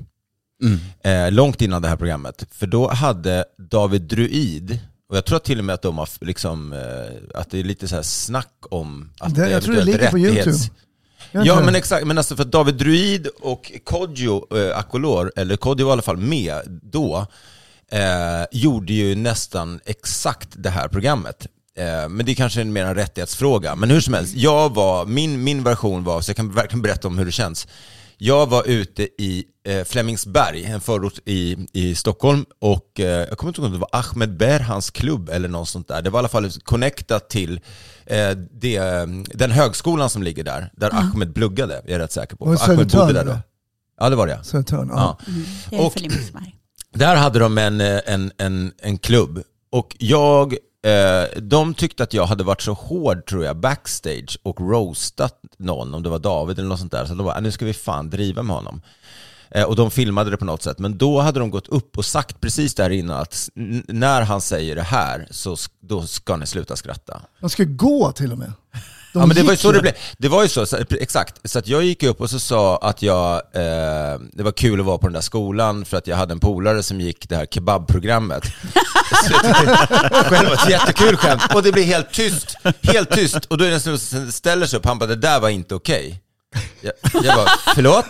Eh, långt innan det här programmet. För då hade David Druid, och jag tror till och med att de har liksom, eh, att det är lite så här snack om att Det- jag tror det ligger på YouTube. Ja men exakt, men alltså för David Druid och Kodjo eh, Akolor, eller Kodjo var i alla fall med då, eh, gjorde ju nästan exakt det här programmet. Eh, men det är kanske mer en rättighetsfråga. Men hur som helst, jag var, min, min version var, så jag kan verkligen berätta om hur det känns. Jag var ute i Flemingsberg, en förort i, i Stockholm och eh, jag kommer inte ihåg om det var Ahmed Berhans klubb eller något sånt där. Det var i alla fall connectat till eh, det, eh, den högskolan som ligger där, där Ahmed pluggade, är jag rätt säker på. För Ahmed bodde där då. Ja, det var det. Södertörn, ja. Ja. Det är Och-. Där hade de en, eh, en, en, en klubb och jag, eh, de tyckte att jag hade varit så hård tror jag backstage och roastat någon, om det var David eller något sånt där. Så de bara, nu ska vi fan driva med honom. Eh, och de filmade det på något sätt. Men då hade de gått upp och sagt precis där innan att när han säger det här så då ska ni sluta skratta. De ska gå till och med. De ja men det var ju så det blev. Det var ju så, så, exakt. Så att jag gick upp och så sa att jag, eh, det var kul att vara på den där skolan för att jag hade en polare som gick det här kebabprogrammet. <laughs> Var ett jättekul skämt. Och det blir helt tyst, helt tyst. Och då är det en som ställer sig upp, han bara det där var inte okej. Jag, jag bara, förlåt?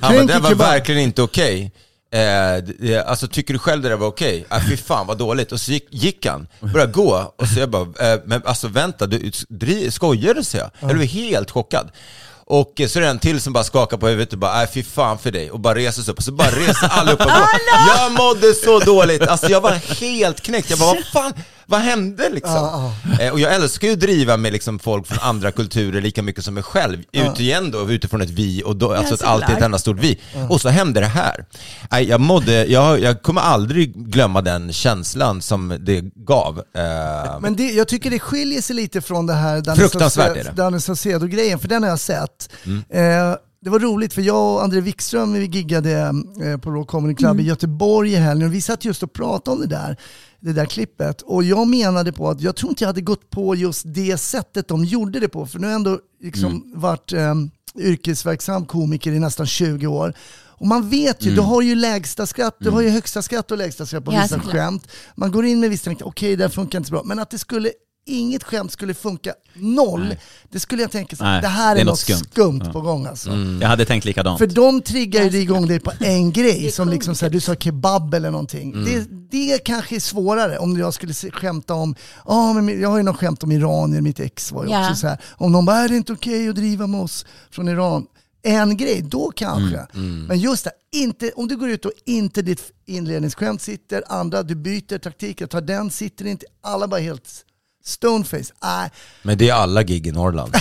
Han bara, det var kebab." verkligen inte okej. Eh, det- alltså tycker du själv det där var okej? Okay? fy fan vad dåligt. Och så gick, gick han, började gå och så jag bara, eh, men alltså vänta, du dri, skojar du? Så jag. jag blev helt chockad. Och eh, så är det en till som bara skakar på huvudet och bara, nej fy fan för dig. Och bara reser sig upp och så bara reser alla upp och går. Jag mådde så dåligt, alltså jag var helt knäckt. Jag bara, vad fan, vad hände liksom? Eh, och jag älskar ju att driva med liksom folk från andra kulturer lika mycket som mig själv. Ut igen då, utifrån ett vi, och då, alltså att allt är ett enda stort vi. Och så hände det här. Nej, Jag, mådde, jag, jag kommer aldrig glömma den känslan som det gav. Eh, Men det, jag tycker det skiljer sig lite från det här Fruktansvärt. Danny Saucedo-grejen, för den har jag sett. Mm. Eh, det var roligt för jag och André Wikström vi giggade eh, på Raw Comedy Club i Göteborg i helgen och vi satt just och pratade om det där, det där klippet. Och jag menade på att jag tror inte jag hade gått på just det sättet de gjorde det på. För nu har jag ändå liksom varit eh, yrkesverksam komiker i nästan 20 år. Och man vet ju, du har ju lägsta skratt, du har ju högsta skratt och lägsta skratt på Ja, vissa såklart. skämt. Man går in med vissa okej det här funkar inte så bra. Men att det skulle, inget skämt skulle funka noll, det skulle jag tänka så, Nej, det här är, är något skumt, skumt. på gång alltså. Jag hade tänkt likadant. För de triggar ju igång dig på en grej, som liksom så här, du sa kebab eller någonting. Mm. Det, det kanske är svårare om jag skulle skämta om, ja men jag har ju något skämt om iranier, mitt ex var ju Ja. också så här. om någon bara, är det inte okej att driva med oss från Iran? En grej, då kanske. Mm, Men just det, inte, om du går ut och inte ditt inledningsskämt sitter, andra, du byter taktik, jag tar den, sitter inte, alla bara helt stoneface. Nej, men det är alla gig i Norrland. <laughs>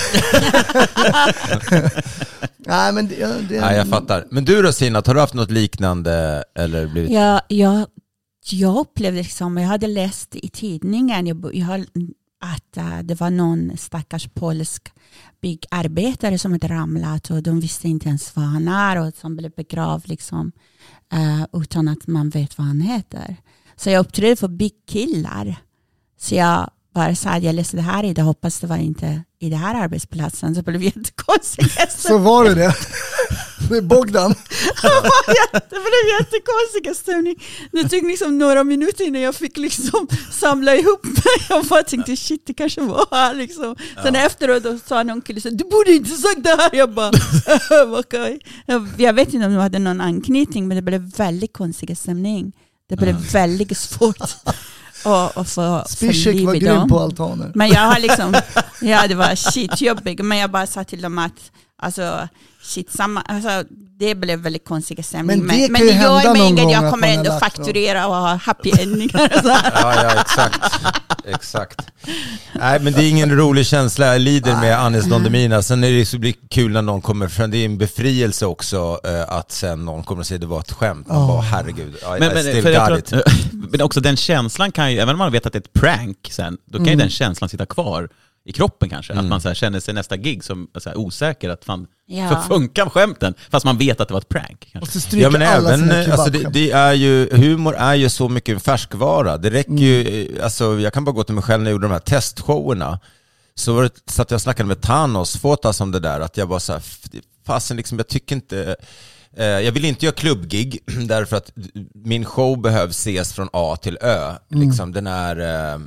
nej men det, det, Nej, jag fattar. Men du då Sinat, har du haft något liknande eller blivit... Jag, jag, jag upplevde liksom, jag hade läst i tidningen jag, jag har, att eh, det var någon stackars polsk byggarbetare som hade ramlat och de visste inte ens vad han är och som blev begravd liksom, eh, utan att man vet vad han heter. Så jag uppträdde för byggkillar. Så jag bara sa att jag läste det här idag, hoppas det var inte i den här arbetsplatsen. Så det blev jättekonstigt. <laughs> så var det det. <laughs> Det är Bogdan. <laughs> det blev jättekonstig stämning. Det tog liksom några minuter innan jag fick liksom samla ihop mig. Jag bara tänkte shit det kanske var här liksom. Sen efteråt då sa någon kille så du borde inte sagt det här. Jag bara okej. Jag, jag vet inte om de hade någon anknytning men det blev väldigt konstig stämning. Det blev väldigt svårt att, att få, liv var grym på altaner. Men jag har liksom, ja det var skitjobbigt, men jag bara sa till dem att alltså, shit, samma, alltså, det blev väldigt konstiga stämning. Men det men, kan ju det gör hända någon gång jag att kommer ändå fakturera och ha happy endingar <laughs> och. Ja, ja, exakt. Exakt. Nej, men det är ingen rolig känsla. Jag lider med Anis Don Demina. Sen är det så blir kul när någon kommer fram. Det är en befrielse också eh, att sen någon kommer och säger det var ett skämt. Man bara, herregud. I, Men, I men, still got it. <laughs> men också den känslan kan ju, även om man vet att det är ett prank sen, då kan ju den känslan sitta kvar i kroppen kanske. Att man så här känner sig nästa gig som så här, osäker, att fan, Ja. så funkar skämten? Fast man vet att det var ett prank. Kanske. Måste stryka Ja men alla även, sina eh, alltså det, det är ju, humor är ju så mycket en färskvara. Det räcker ju, eh, alltså jag kan bara gå till mig själv när jag gjorde de här testshowerna. Så var det, satt jag och snackade med Thanos Fotas om det där, att jag bara så här, fasen liksom, jag tycker inte, jag vill inte göra klubbgig <clears throat> därför att min show behövs ses från A till Ö. Liksom, den är, eh,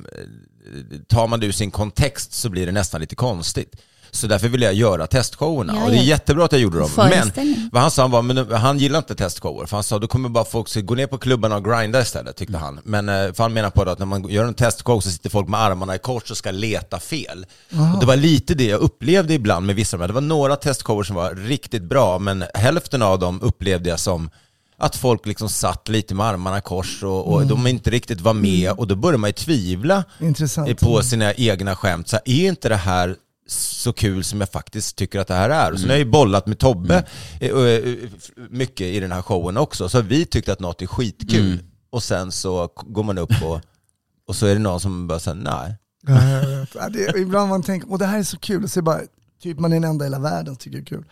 tar man det ur sin kontext så blir det nästan lite konstigt. Så därför ville jag göra testshowerna. Ja, och det är jättebra att jag gjorde dem. Men vad han sa var, men han gillar inte testshower. För han sa, då kommer bara folk gå ner på klubbarna och grinda istället, tyckte han. Men eh, för han menar på att när man gör en testshow så sitter folk med armarna i kors och ska leta fel. Och det var lite det jag upplevde ibland med vissa. Det var några testshower som var riktigt bra, men hälften av dem upplevde jag som att folk liksom satt lite med armarna i kors och, och de inte riktigt var med och då börjar man ju tvivla Intressant. eh, på sina egna skämt. Så här, är inte det här så kul som jag faktiskt tycker att det här är? Och sen har jag ju bollat med Tobbe eh, eh, eh, mycket i den här showen också. Så vi tyckte att något är skitkul. Och sen så går man upp och, och så är det någon som bara säger nej. Ja, det, ibland man tänker, och det här är så kul, och så bara, typ man är den enda i hela världen tycker det är kul.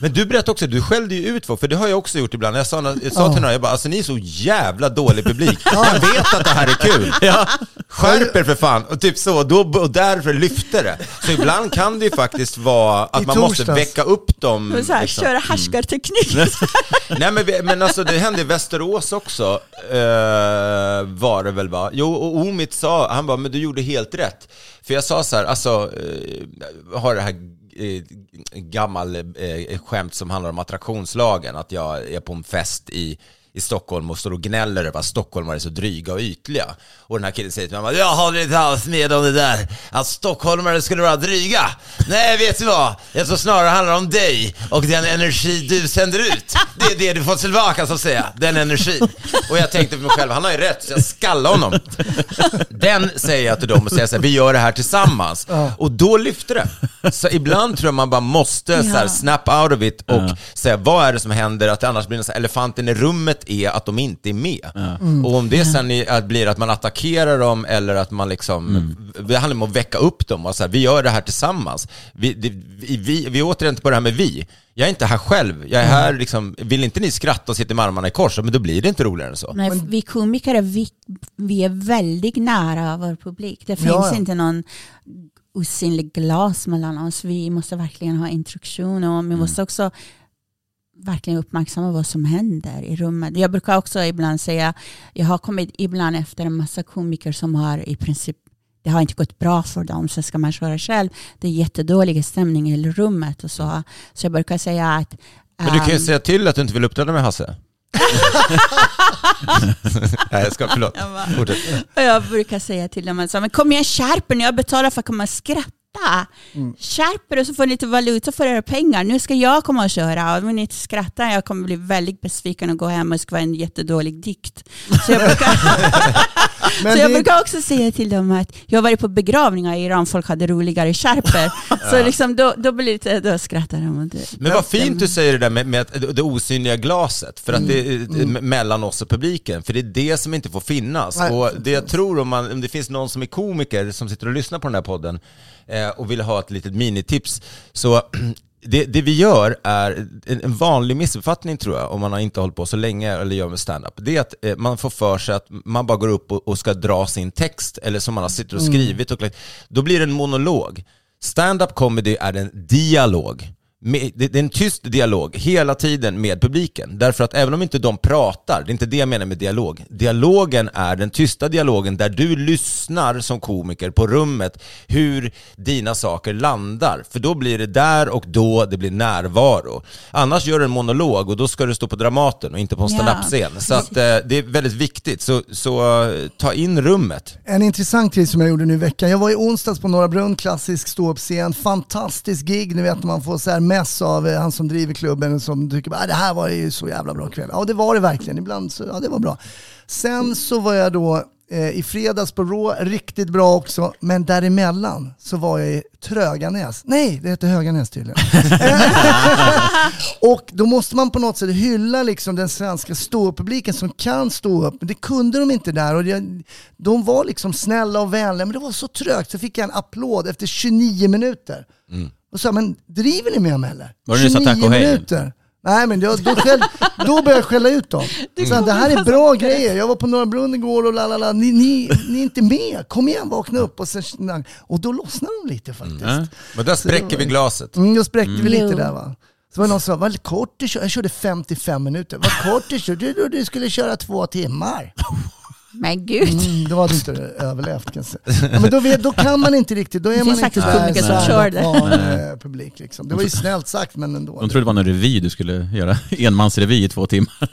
Men du berättade också, du skällde ju ut folk, för det har jag också gjort ibland. Jag sa, jag sa Ja. till några, jag bara, alltså ni är så jävla dålig publik. Jag vet att det här är kul. <laughs> Skärp er för fan. Och typ så, då, och därför lyfte det. Så ibland kan det ju faktiskt vara att I man måste väcka upp dem. Och så här, liksom. köra härskarteknik. <laughs> Nej men, vi- men alltså det hände i Västerås också, eh, var det väl va? Jo, och Omid sa, han bara, men du gjorde helt rätt. För jag sa så här, alltså, eh, har det här Eh, gammal eh, eh, skämt som handlar om attraktionslagen, att jag är på en fest i i Stockholm och står och gnäller över att stockholmare är så dryga och ytliga. Och den här killen säger till mig, jag håller inte alls med om det där, att stockholmare skulle vara dryga. Nej, vet du vad? Jag tror snarare handlar om dig och den energi du sänder ut. Det är det du får tillbaka så att säga, den energin. Och jag tänkte för mig själv, han har ju rätt, så jag skallade honom. Den säger jag till dem och säger så här, vi gör det här tillsammans. Och då lyfter det. Så ibland tror jag man bara måste så här, snap out of it och säga vad är det som händer, att det annars blir en elefanten i rummet är att de inte är med. Och om det sen är, blir att man attackerar dem eller att man liksom, det handlar om att väcka upp dem och så här, vi gör det här tillsammans. Vi, det, vi, vi, vi är återigen inte på det här med vi. Jag är inte här själv, jag är här liksom, vill inte ni skratta och sitta med armarna i kors, men då blir det inte roligare än så. Nej, vi komiker, vi, vi är väldigt nära vår publik. Det finns Ja, ja. inte någon osynlig glas mellan oss. Vi måste verkligen ha introduktion och vi måste också verkligen uppmärksamma vad som händer i rummet. Jag brukar också ibland säga, jag har kommit ibland efter en massa komiker som har i princip det har inte gått bra för dem, så ska man köra själv. Det är jättedålig stämning i rummet och så. Så jag brukar säga att Men du kan ju ehm, säga till att du inte vill uppträda med Hasse. <laughs> Nej, jag ska, förlåt. Jag bara- jag brukar säga till dem, men kom igen skärp er, jag betalar för att komma och skratta. Skärp er och så får ni lite valuta för era pengar. Nu ska jag komma och köra och om ni inte skrattar jag kommer bli väldigt besviken och gå hem och skriva en jättedålig dikt. Så jag brukar, <laughs> så jag brukar också säga till dem att jag har varit på begravningar i Iran, folk hade roligare skärper. <laughs> Så liksom då, då, blir det, då skrattar de. Och det, Men vad fint du säger det där med, med det osynliga glaset, för att det är Mm. det är mellan oss och publiken, för det är det som inte får finnas. Nej. Och det jag tror om, man, om det finns någon som är komiker som sitter och lyssnar på den här podden eh, och vill ha ett litet minitips, så <clears throat> det, det vi gör är en, vanlig missuppfattning tror jag, om man har inte hållit på så länge eller gör med stand-up. Det är att eh, man får för sig att man bara går upp och, och ska dra sin text, eller som man har sitter och skrivit, och, då blir det en monolog. Stand-up comedy är en dialog. Med, det, det är en tyst dialog hela tiden med publiken. Därför att även om inte de pratar, det är inte det jag menar med dialog. Dialogen är den tysta dialogen där du lyssnar som komiker på rummet hur dina saker landar. För då blir det där och då, det blir närvaro. Annars gör du en monolog och då ska du stå på Dramaten och inte på en standup-scen. Så att, eh, det är väldigt viktigt. Så, så eh, ta in rummet. En intressant grej som jag gjorde nu i veckan. Jag var i onsdags på Norra Brunn, klassisk ståuppscen. Fantastisk gig, ni vet när man får så här sms av eh, han som driver klubben som tycker att det här var ju så jävla bra kväll. Ja det var det verkligen, ibland så, ja det var bra. Sen så var jag då eh, i fredags på Raw, riktigt bra också, men däremellan så var jag i Tröganäs. Nej, det heter Höganäs tydligen. <laughs> Och då måste man på något sätt hylla liksom den svenska ståupppubliken som kan stå upp. Men det kunde de inte där. Och det, de var liksom snälla och vänliga, men det var så trögt. Så fick jag en applåd efter 29 minuter. Mm. Och sa, men driver ni med mig eller? Mm. Var det ni sa tack och hej? minuter. Nej men då, då, skäll, då började jag skälla ut dem. <laughs> Så det här är bra grejer. Jag var på Norra Brunn igår och lalala. Ni, ni, ni är inte med. Kom igen, vakna upp. Och, sen, och då lossnade de lite faktiskt. Ja. Men där spräcker vi glaset. Mm, då spräckte vi lite där va. Så var det någon som sa, vad kort du kör. Jag körde 55 minuter. Vad kort du kör. Du, du, du skulle köra två timmar. <laughs> Men gud. Mm, då hade du inte överlevt kan jag säga. Ja, men då, vet, då kan man inte riktigt, då är Det man inte komiker som kör det. eh, publik liksom. Det var ju snällt sagt men ändå. De trodde det var en revy du skulle göra, <laughs> enmansrevy i två timmar.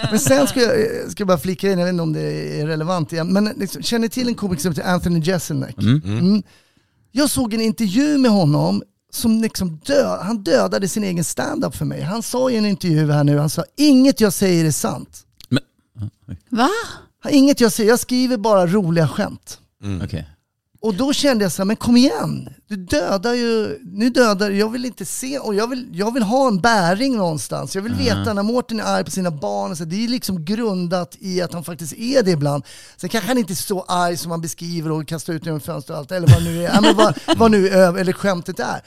<laughs> Men sen ska jag, eh, ska jag bara flika in, jag vet inte om det är relevant igen, men liksom, känner ni till en komiker som heter Anthony Jeselnik? Mm. Jag såg en intervju med honom som liksom dö, han dödade sin egen stand-up för mig. Han sa i en intervju här nu, han sa inget jag säger är sant. Men, Va? Inget jag säger, jag skriver bara roliga skämt. okej. Och då kände jag så här, men kom igen. Du dödar ju, nu dödar jag vill inte se, och jag vill, jag vill ha en bäring någonstans. Jag vill veta när Mårten är arg på sina barn, och så, det är liksom grundat i att han faktiskt är det ibland. Sen kanske han inte är så arg som han beskriver och kastar ut genom fönstret och allt, eller vad nu är, <laughs> men vad, vad nu är, eller skämtet är.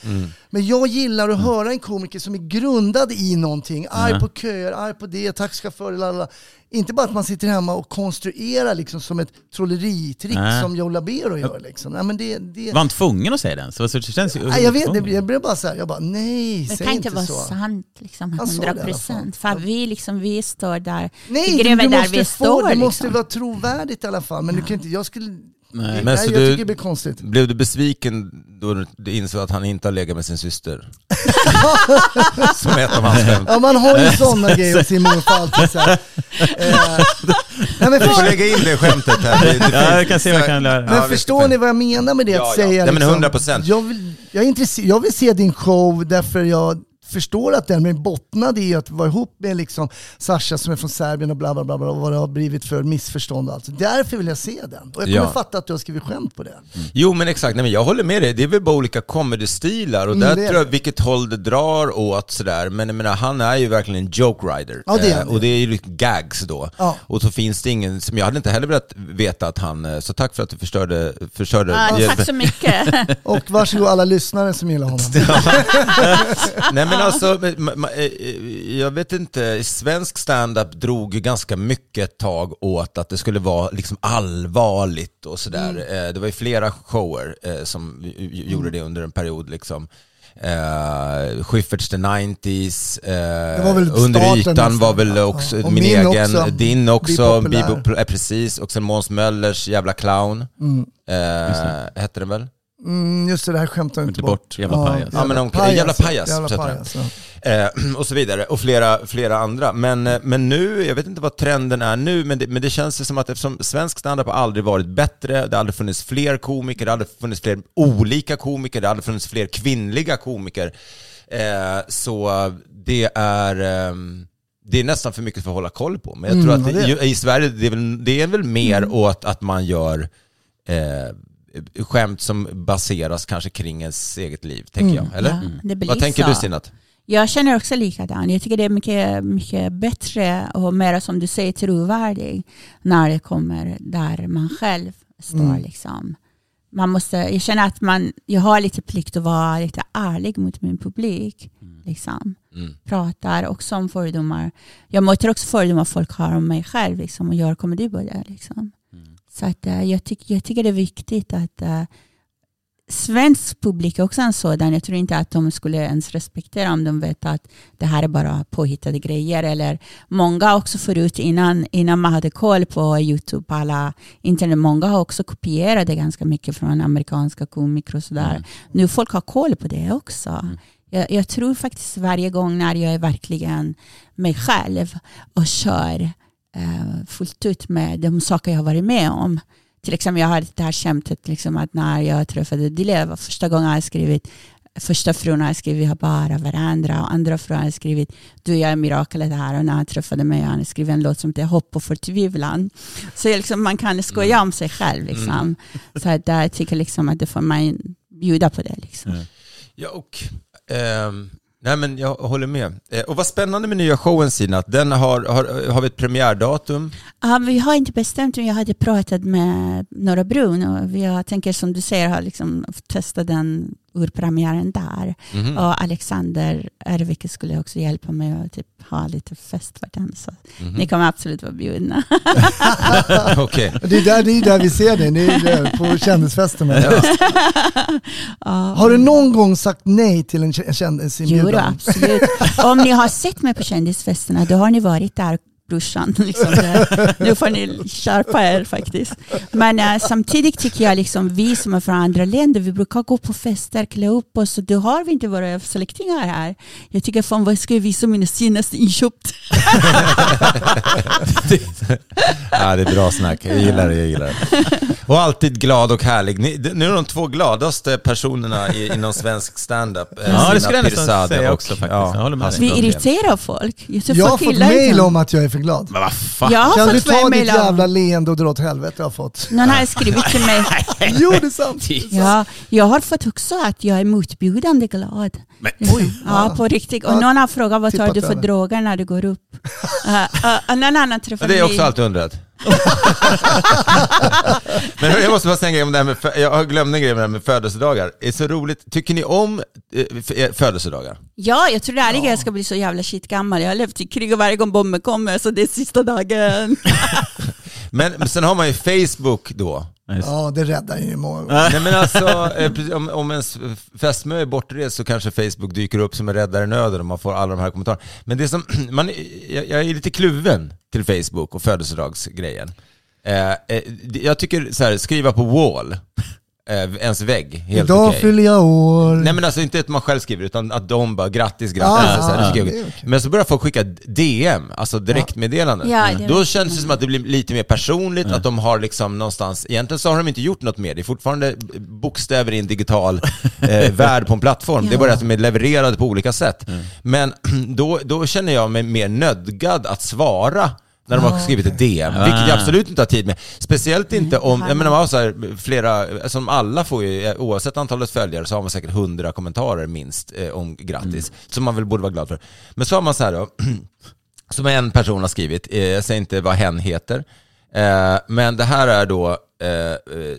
Men jag gillar att höra en komiker som är grundad i någonting. Arg på köer, arg på det, taxichaufför, lalala. Inte bara att man sitter hemma och konstruerar liksom som ett trolleritrick Nej. som Joe Labero gör. Liksom. Nej, men det, det, Var han tvungen att säga den? Så, så det känns ju... Nej, jag vet, det, jag blev bara så här, jag bara nej, Det säg kan inte vara så. sant, liksom, Han sa det i 100 alla fall. procent. För vi, liksom, vi står där, Nej, vi gräver du där måste vi få, står. det måste liksom. vara trovärdigt i alla fall. Men du kan inte, jag skulle... Nej. Nej, Men så jag du- tycker det blir konstigt. Blev du besviken då du insåg att han inte har legat med sin syster? <laughs> Som ett av hans skämt. Ja, man har ju sådana <laughs> grejer hos sin morfar alltid så här. Eh, nej, men Du får lägga in det skämtet här. Det, det <laughs> Ja, jag kan se vad jag kan lära. men Ja, förstår ni vad jag menar med det? Att Ja, ja. säga Nej, men liksom, 100%. Jag vill, jag, är jag vill se din show därför jag förstår att den är bottnad i att vara ihop med liksom Sasha som är från Serbien och bla bla bla, bla och vad det har blivit för missförstånd och allt. Så Därför vill jag se den. Och jag kommer Ja. fatta att du har skrivit skämt på det. Jo men exakt, Nej, men jag håller med dig. Det är väl bara olika comedy-stilar och Mm, där tror jag vilket håll det drar åt sådär. Men jag menar, han är ju verkligen en joke rider. Ja, det är Eh, han. och det är ju lite gags då. Ja. Och så finns det ingen, som jag hade inte heller velat veta att han, eh, så tack för att du förstörde, förstörde Ja, tack så mycket. <laughs> Och varsågod alla lyssnare som gillar honom. <laughs> Nej men alltså, ma- eh, jag vet inte, svensk stand-up drog ju ganska mycket ett tag åt att det skulle vara liksom allvarligt och sådär. Mm. Eh, Det var ju flera shower eh, som gjorde det under en period liksom. Eh, Schyfferts The 90s, eh, var väl Under ytan var väl Ja, också och min min egen, också. din också. Bibo, eh, precis, och sen Måns Möllers jävla clown, Mm. eh, hette den väl? Mm, just det, det här skämtar jag Inte inte bort, jävla pajas. Ja, men om- pajas, jävla pajas, Jävla pajas ja. Eh, <clears throat> och så vidare, och flera, flera andra. Men, eh, men nu, jag vet inte vad trenden är nu, men det, men det känns som att eftersom svensk standup har aldrig varit bättre, det har aldrig funnits fler komiker, det har aldrig funnits fler olika komiker, det har aldrig funnits fler kvinnliga komiker. Eh, så det är, ehm, det är nästan för mycket för att hålla koll på. Men jag tror Mm, att ja, det, ju- i Sverige, det är väl, det är väl mer åt att man gör eh, skämt som baseras kanske kring ens eget liv, tänker jag. Eller? Ja, det blir Vad tänker så. du Stinat? Jag känner också likadant. Jag tycker det är mycket, mycket bättre och mer som du säger trovärdig när det kommer där man själv står. Mm. Liksom. Man måste, jag känner att man, jag har lite plikt att vara lite ärlig mot min publik. Liksom. Mm. Pratar också om fördomar. Jag möter också fördomar folk har om mig själv liksom, och gör komedi på det. Liksom. Så att, eh, jag, tyck, jag tycker det är viktigt att eh, svensk publik är också en sådan. Jag tror inte att de skulle ens respektera om de vet att det här är bara påhittade grejer. Eller många också förut innan, innan man hade koll på YouTube, på alla internet, många har också kopierat det ganska mycket från amerikanska komiker och sådär. Nu folk har koll på det också. Jag, jag tror faktiskt varje gång när jag är verkligen mig själv och kör fullt ut med de saker jag har varit med om. Till exempel jag har det här skämtet liksom att när jag träffade Dile, var första gången jag skrivit Första frun har skrivit vi har bara varandra och andra frun har skrivit du jag är miraklet här och när han träffade mig han skrivit en låt som heter Hopp och förtvivlan. Så liksom, man kan skoja om sig själv. Liksom. Så att jag tycker liksom att det får man bjuda på det. Liksom. Ja, och... ehm, nej men jag håller med. Eh, och vad spännande med nya showen Sina, att den har, har, har vi ett premiärdatum? Ja, vi har inte bestämt men jag hade pratat med Norra Brun. och jag tänker som du säger har liksom testat den urpremiären där. Mhm. Och Alexander Ervik skulle också hjälpa mig att typ ha lite fest för den. Så Mhm. ni kommer absolut vara bjudna. <laughs> Okej. Det är där, det är där vi ser dig, det är på kändisfesterna. <laughs> Ja. Har du någon gång sagt nej till en kä- Jo, kändisinbjudan? absolut. <laughs> Om ni har sett mig på kändisfesterna då har ni varit där brorsan. <laughs> Liksom. Nu får ni skärpa er faktiskt. Men eh, samtidigt tycker jag liksom vi som är från andra länder, vi brukar gå på fester, klä upp oss och då har vi inte våra släktingar här. Jag tycker fan vad ska jag visa mina senaste inköp? <laughs> ja, det är bra snack. Jag gillar det, jag gillar det. Och alltid glad och härlig. Ni, nu är de två gladaste personerna i, inom svensk standup. eh, Ja, det skulle jag nästan säga och- också faktiskt. Jag håller med Hasse dig. Vi irriterar folk. Jag, Jag har fått det. om att jag är för glad. Men vad fan? Jag har Kan du fått flera ta ditt om- jävla leende och dra åt helvete jag har fått? Någon har skrivit till mig. <laughs> Jo det är sant. Ja, jag har fått också att jag är motbjudande glad. Men, Oj. <laughs> Ja, på riktigt. Och någon har frågat vad tar du för droger när du går upp? <laughs> Uh, uh, någon annan träffade Men det är mig. också alltid undrat. <laughs> Men jag måste bara säga en grej om det här med, jag glömde en grej med det här med födelsedagar. Det är så roligt. Tycker ni om eh, eh, födelsedagar? Ja, jag tror aldrig jag ska bli så jävla shit gammal. Jag har levt i krig och varje gång bomben kommer så det är sista dagen. <laughs> Men men sen har man ju Facebook då. Ja, det räddar ju många gånger. Nej men alltså, <laughs> eh, om, om ens fästmö är bortrest så kanske Facebook dyker upp som en räddare i nöden och man får alla de här kommentarerna. Men det som, <clears throat> man, jag, jag är lite kluven till Facebook och födelsedagsgrejen. Eh, eh, jag tycker så här, skriva på wall, eh, ens vägg, helt Idag okej. fyller jag år. Nej men alltså inte att man själv skriver utan att de bara grattis, grattis. Ja, så här, ja, okej. Men så börjar folk skicka DM, alltså direktmeddelanden. Ja, är Då känns det som att det blir lite mer personligt, att de har liksom någonstans, egentligen så har de inte gjort något mer, det är fortfarande bokstäver i en digital eh, <laughs> värld på en plattform. Det är bara att de är levererade på olika sätt. Men <clears throat> då, då känner jag mig mer nödgad att svara när de har skrivit ett DM, vilket jag absolut inte har tid med. Speciellt inte om, jag menar man har så här flera, som alla får ju, oavsett antalet följare så har man säkert hundra kommentarer minst eh, om grattis, som man väl borde vara glad för. Men så har man så här då, <clears throat> som en person har skrivit, eh, jag säger inte vad hen heter, eh, men det här är då, eh, eh,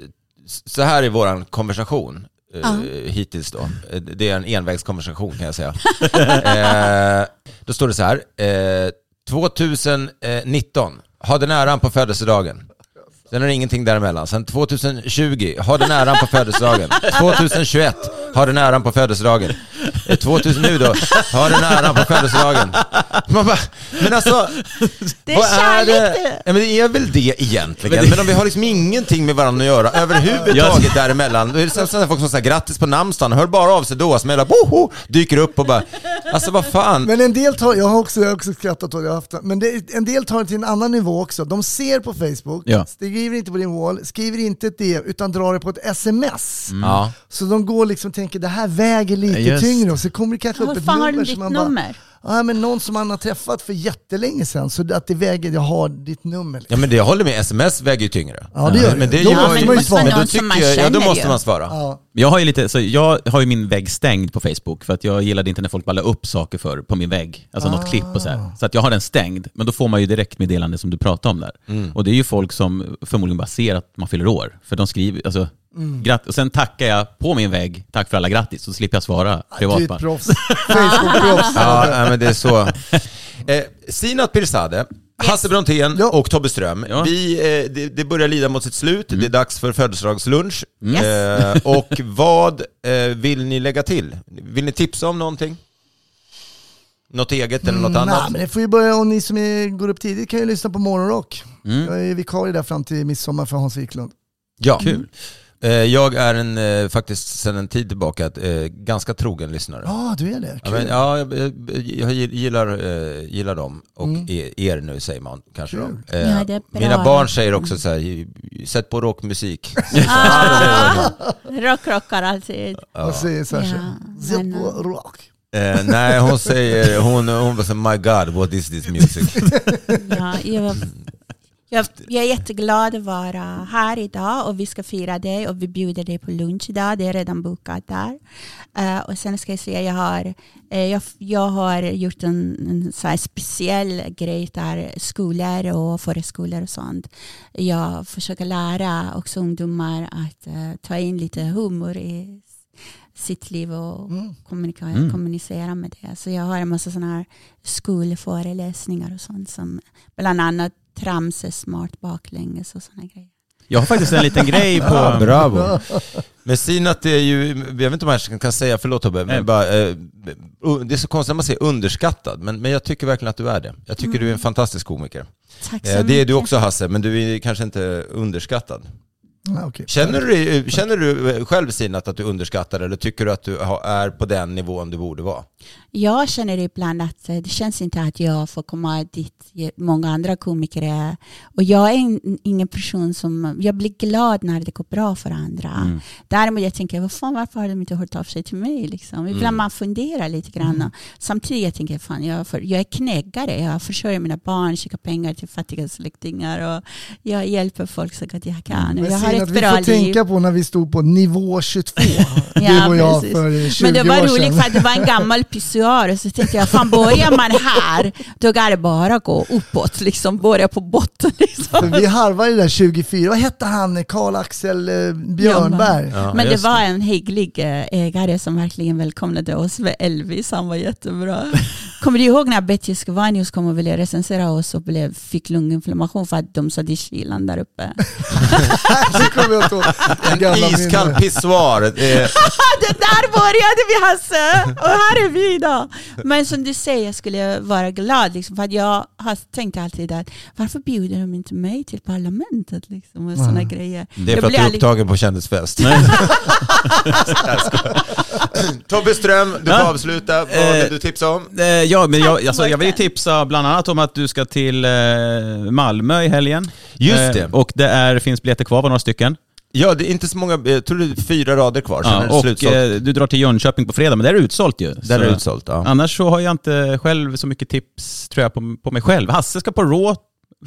så här är våran konversation. eh, Hittills då. Det är en envägskonversation kan jag säga. <laughs> eh, då står det så här. Eh, 2019, eh, ha den äran på födelsedagen. Sen är det ingenting däremellan. Sen 2020, ha den äran på födelsedagen. 2021, ha den äran på födelsedagen. Eh, 2000 nu då, ha den äran på födelsedagen. Man bara, men alltså, Det är vad är kärlek det? det. Ja, men det är väl det egentligen. Men Men, det- om vi har liksom ingenting med varandra att göra överhuvudtaget däremellan. Då är det sådana folk som säger grattis på namnsdagen, hör bara av sig då, som hela boho, dyker upp och bara, alltså vad fan. Men en del tar, jag har också, jag har också skrattat åt det, jag har men det, en del tar det till en annan nivå också. De ser på Facebook, Ja. Skriver inte på din wall, skriver inte ett DM, utan drar det på ett sms. Ja. Så de går liksom och tänker det här väger lite Just. tyngre och så kommer det kanske upp Hur ett fan har nummer du ditt man bara, nummer? Ja, men någon som man har träffat för jättelänge sedan, så att det väger, jag har ditt nummer. Ja men det jag håller med, sms väger ju tyngre. Ja, det gör det. men det Då gör måste ju- man ju men svara. då tycker jag, ja då måste man svara. Ja. Jag har ju lite, så jag har ju min vägg stängd på Facebook för att jag gillade inte när folk bara la upp saker för på min vägg. Alltså något klipp och så här. Så att jag har den stängd, men då får man ju direktmeddelande som du pratade om där. Mm. Och det är ju folk som förmodligen bara ser att man fyller år. För de skriver, alltså, gratt, och sen tackar jag på min vägg, tack för alla grattis, så slipper jag svara Du är privat ett proffs. <laughs> Facebook-proffs. Ja, nej, men det är så. <laughs> Eh, Sinat Pirzadeh, Hasse Brontén Ja. och Tobbe Ström. Ja. Vi, eh, det, det börjar lida mot sitt slut, det är dags för födelsedagslunch. Yes. Eh, och vad eh, vill ni lägga till? Vill ni tipsa om någonting? Något eget eller något Nej, annat? men det får ju börja, om ni som är, går upp tidigt kan ju lyssna på Morgonrock. Mm. Jag är vikarie där fram till midsommar för Hans Wiklund. Ja. Kul. Eh, jag är en, eh, faktiskt sedan en tid tillbaka eh, ganska trogen lyssnare. Ja, du är det. Ja, Kul. men, ja, jag, jag, jag gillar, gillar dem och er, er nu säger man kanske då. Eh, Ja, mina barn säger också så här, sätt på rockmusik. <laughs> Ah, rock rockar alltid. Vad säger Sasha? Ja, men, och rock. Eh, nej, hon säger, hon, hon bara så my god, what is this music? Ja, jag, <laughs> jag, jag är jätteglad att vara här idag och vi ska fira dig och vi bjuder dig på lunch idag. Det är redan bokat där. Eh, och sen ska jag säga, jag har, eh, jag, jag har gjort en, en så här speciell grej där skolor och förskolor och sånt. Jag försöker lära också ungdomar att eh, ta in lite humor i sitt liv och kommunika- Mm. kommunicera med det. Så jag har en massa sådana här skolföreläsningar och sånt som bland annat trams är smart baklänges och sådana grejer. Jag har faktiskt en liten grej på... <laughs> Ja, bravo. Men Sinat är ju, jag vet inte om jag kan säga, förlåt Tobbe, men bara, eh, det är så konstigt när man säger underskattad, men, men jag tycker verkligen att du är det. Jag tycker du är en fantastisk komiker. Tack så Eh, det är du mycket. också Hasse, men du är kanske inte underskattad. Ja, okej. Känner du, dig- känner du själv Sinat att du underskattar eller tycker du att du är på den nivån du borde vara? Jag känner ibland att eh, det känns inte att jag får komma dit många andra komiker är. Och jag är en, ingen person som, jag blir glad när det går bra för andra. Mm. Däremot jag tänker, vad fan, varför har de inte hört av sig till mig? Liksom? Ibland Mm. man funderar lite grann. Och Samtidigt jag tänker fan, jag, för, jag är knäggare. Jag försörjer mina barn, skickar pengar till fattiga släktingar och jag hjälper folk så gott jag kan. Och Men jag har ett vi bra får liv. tänka på när vi står på nivå 22, <laughs> du Ja, och jag precis. för 20 Men det var år roligt sedan. för att det var en gammal <laughs> <laughs> pissoar. Så tänkte jag, fan börjar man här, då kan det bara gå uppåt. Liksom, börja på botten. Liksom. Vi harvade det där 24, vad hette han, Karl-Axel eh, Björnberg? Ja, Men det just var en hygglig eh, ägare som verkligen välkomnade oss med Elvis. Han var jättebra. Kommer du ihåg när Betty Skvanius kom och ville recensera oss och blev, fick lunginflammation för att de sa det är kylan där uppe? <laughs> Det gamla Iskall pissoar. <laughs> Det där började vi Hasse! Och här är vi idag. Men som du säger skulle jag vara glad liksom, för att jag har tänkt alltid att varför bjuder de inte mig till parlamentet liksom, och sådana grejer. det är Jag för att blir du är aldrig- upptagen på kändisfest. <laughs> <laughs> Tobbe Ström, du får Ja. avsluta. Vad Eh, vill du tipsa om? Eh, Ja, men jag, alltså, jag vill tipsa bland annat om att du ska till eh, Malmö i helgen. Just Eh, det. Och det är, finns biljetter kvar, var några stycken. Ja, det är inte så många, jag tror det är fyra rader kvar, sen är Ja, det och slutsålt. eh, du drar till Jönköping på fredag, men där är det utsålt ju. Där är Så- det utsålt, ja. Annars så har jag inte själv så mycket tips tror jag på, på mig själv. Hasse ska på Raw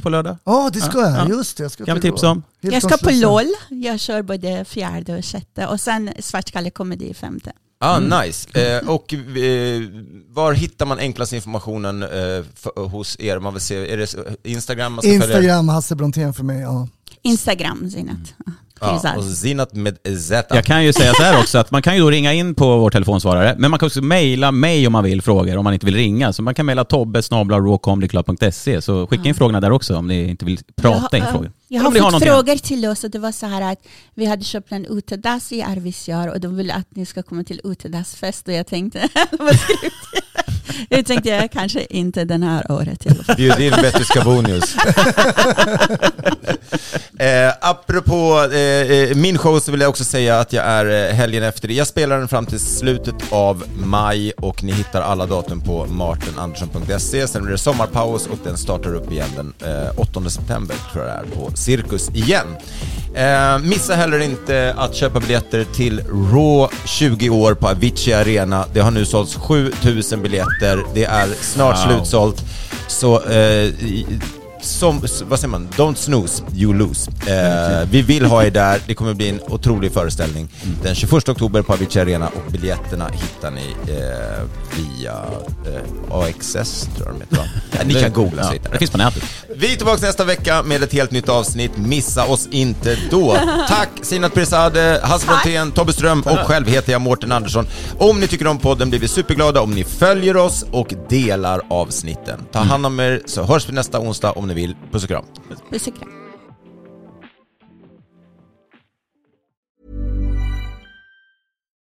på lördag. Ja, det ska jag. Ja. Just det. Jag ska Kan vi tipsa om. Jag ska på. LOL. Jag kör både fjärde och sjätte. Och sen Svartskalle komedi femte. Ah, Mm. nice. Eh, och eh, var hittar man enklast informationen eh, för, hos er? Man vill se, är det Instagram man ska följa? Instagram, Hasse Brontén för mig. Ja. Instagram, Zinat. Ja, Firzad. och Zinat med Z. Jag kan ju säga så här också att man kan ju då ringa in på vår telefonsvarare, men man kan också mejla mig om man vill frågor, om man inte vill ringa. Så man kan mejla tobbe rawcomedyclub.se, så skicka in frågorna där också om ni inte vill prata in har- frågor. Jag har ni fått frågor till oss och det var så här att vi hade köpt en utedass i Arvidsjaur och de ville att ni ska komma till utedassfest och jag tänkte, <laughs> vad skrivit? <laughs> jag tänkte jag kanske inte den här året i alla fall. Bjud in Betty Scavonius. <laughs> eh, apropå eh, eh, min show så vill jag också säga att jag är eh, helgen efter. Jag spelar den fram till slutet av maj och ni hittar alla datum på martinandersson.se. Sen blir det sommarpaus och den startar upp igen den eh, 8 september tror jag det är på Cirkus igen. Eh, missa heller inte att köpa biljetter till Raw 20 år på Avicii Arena. Det har nu sålts 7000 biljetter. Det är snart Wow. slutsålt. Så eh, som, vad säger man? Don't snooze, you lose. Eh, vi vill ha er där. Det kommer bli en otrolig föreställning den 21 oktober på Avicii Arena och biljetterna hittar ni eh, via eh, AXS, tror jag de heter va? <laughs> ja, Ni kan googla så Ja, hittar det finns på nätet. vi är tillbaka nästa vecka med ett helt nytt avsnitt. Missa oss inte då. <laughs> Tack Sinat Pirzadeh, Hasse Brontén, Tobbe Ström och själv heter jag Mårten Andersson. Om ni tycker om podden blir vi superglada om ni följer oss och delar avsnitten. Ta hand om er så hörs vi nästa onsdag om ni vill. Puss och kram. Puss och kram.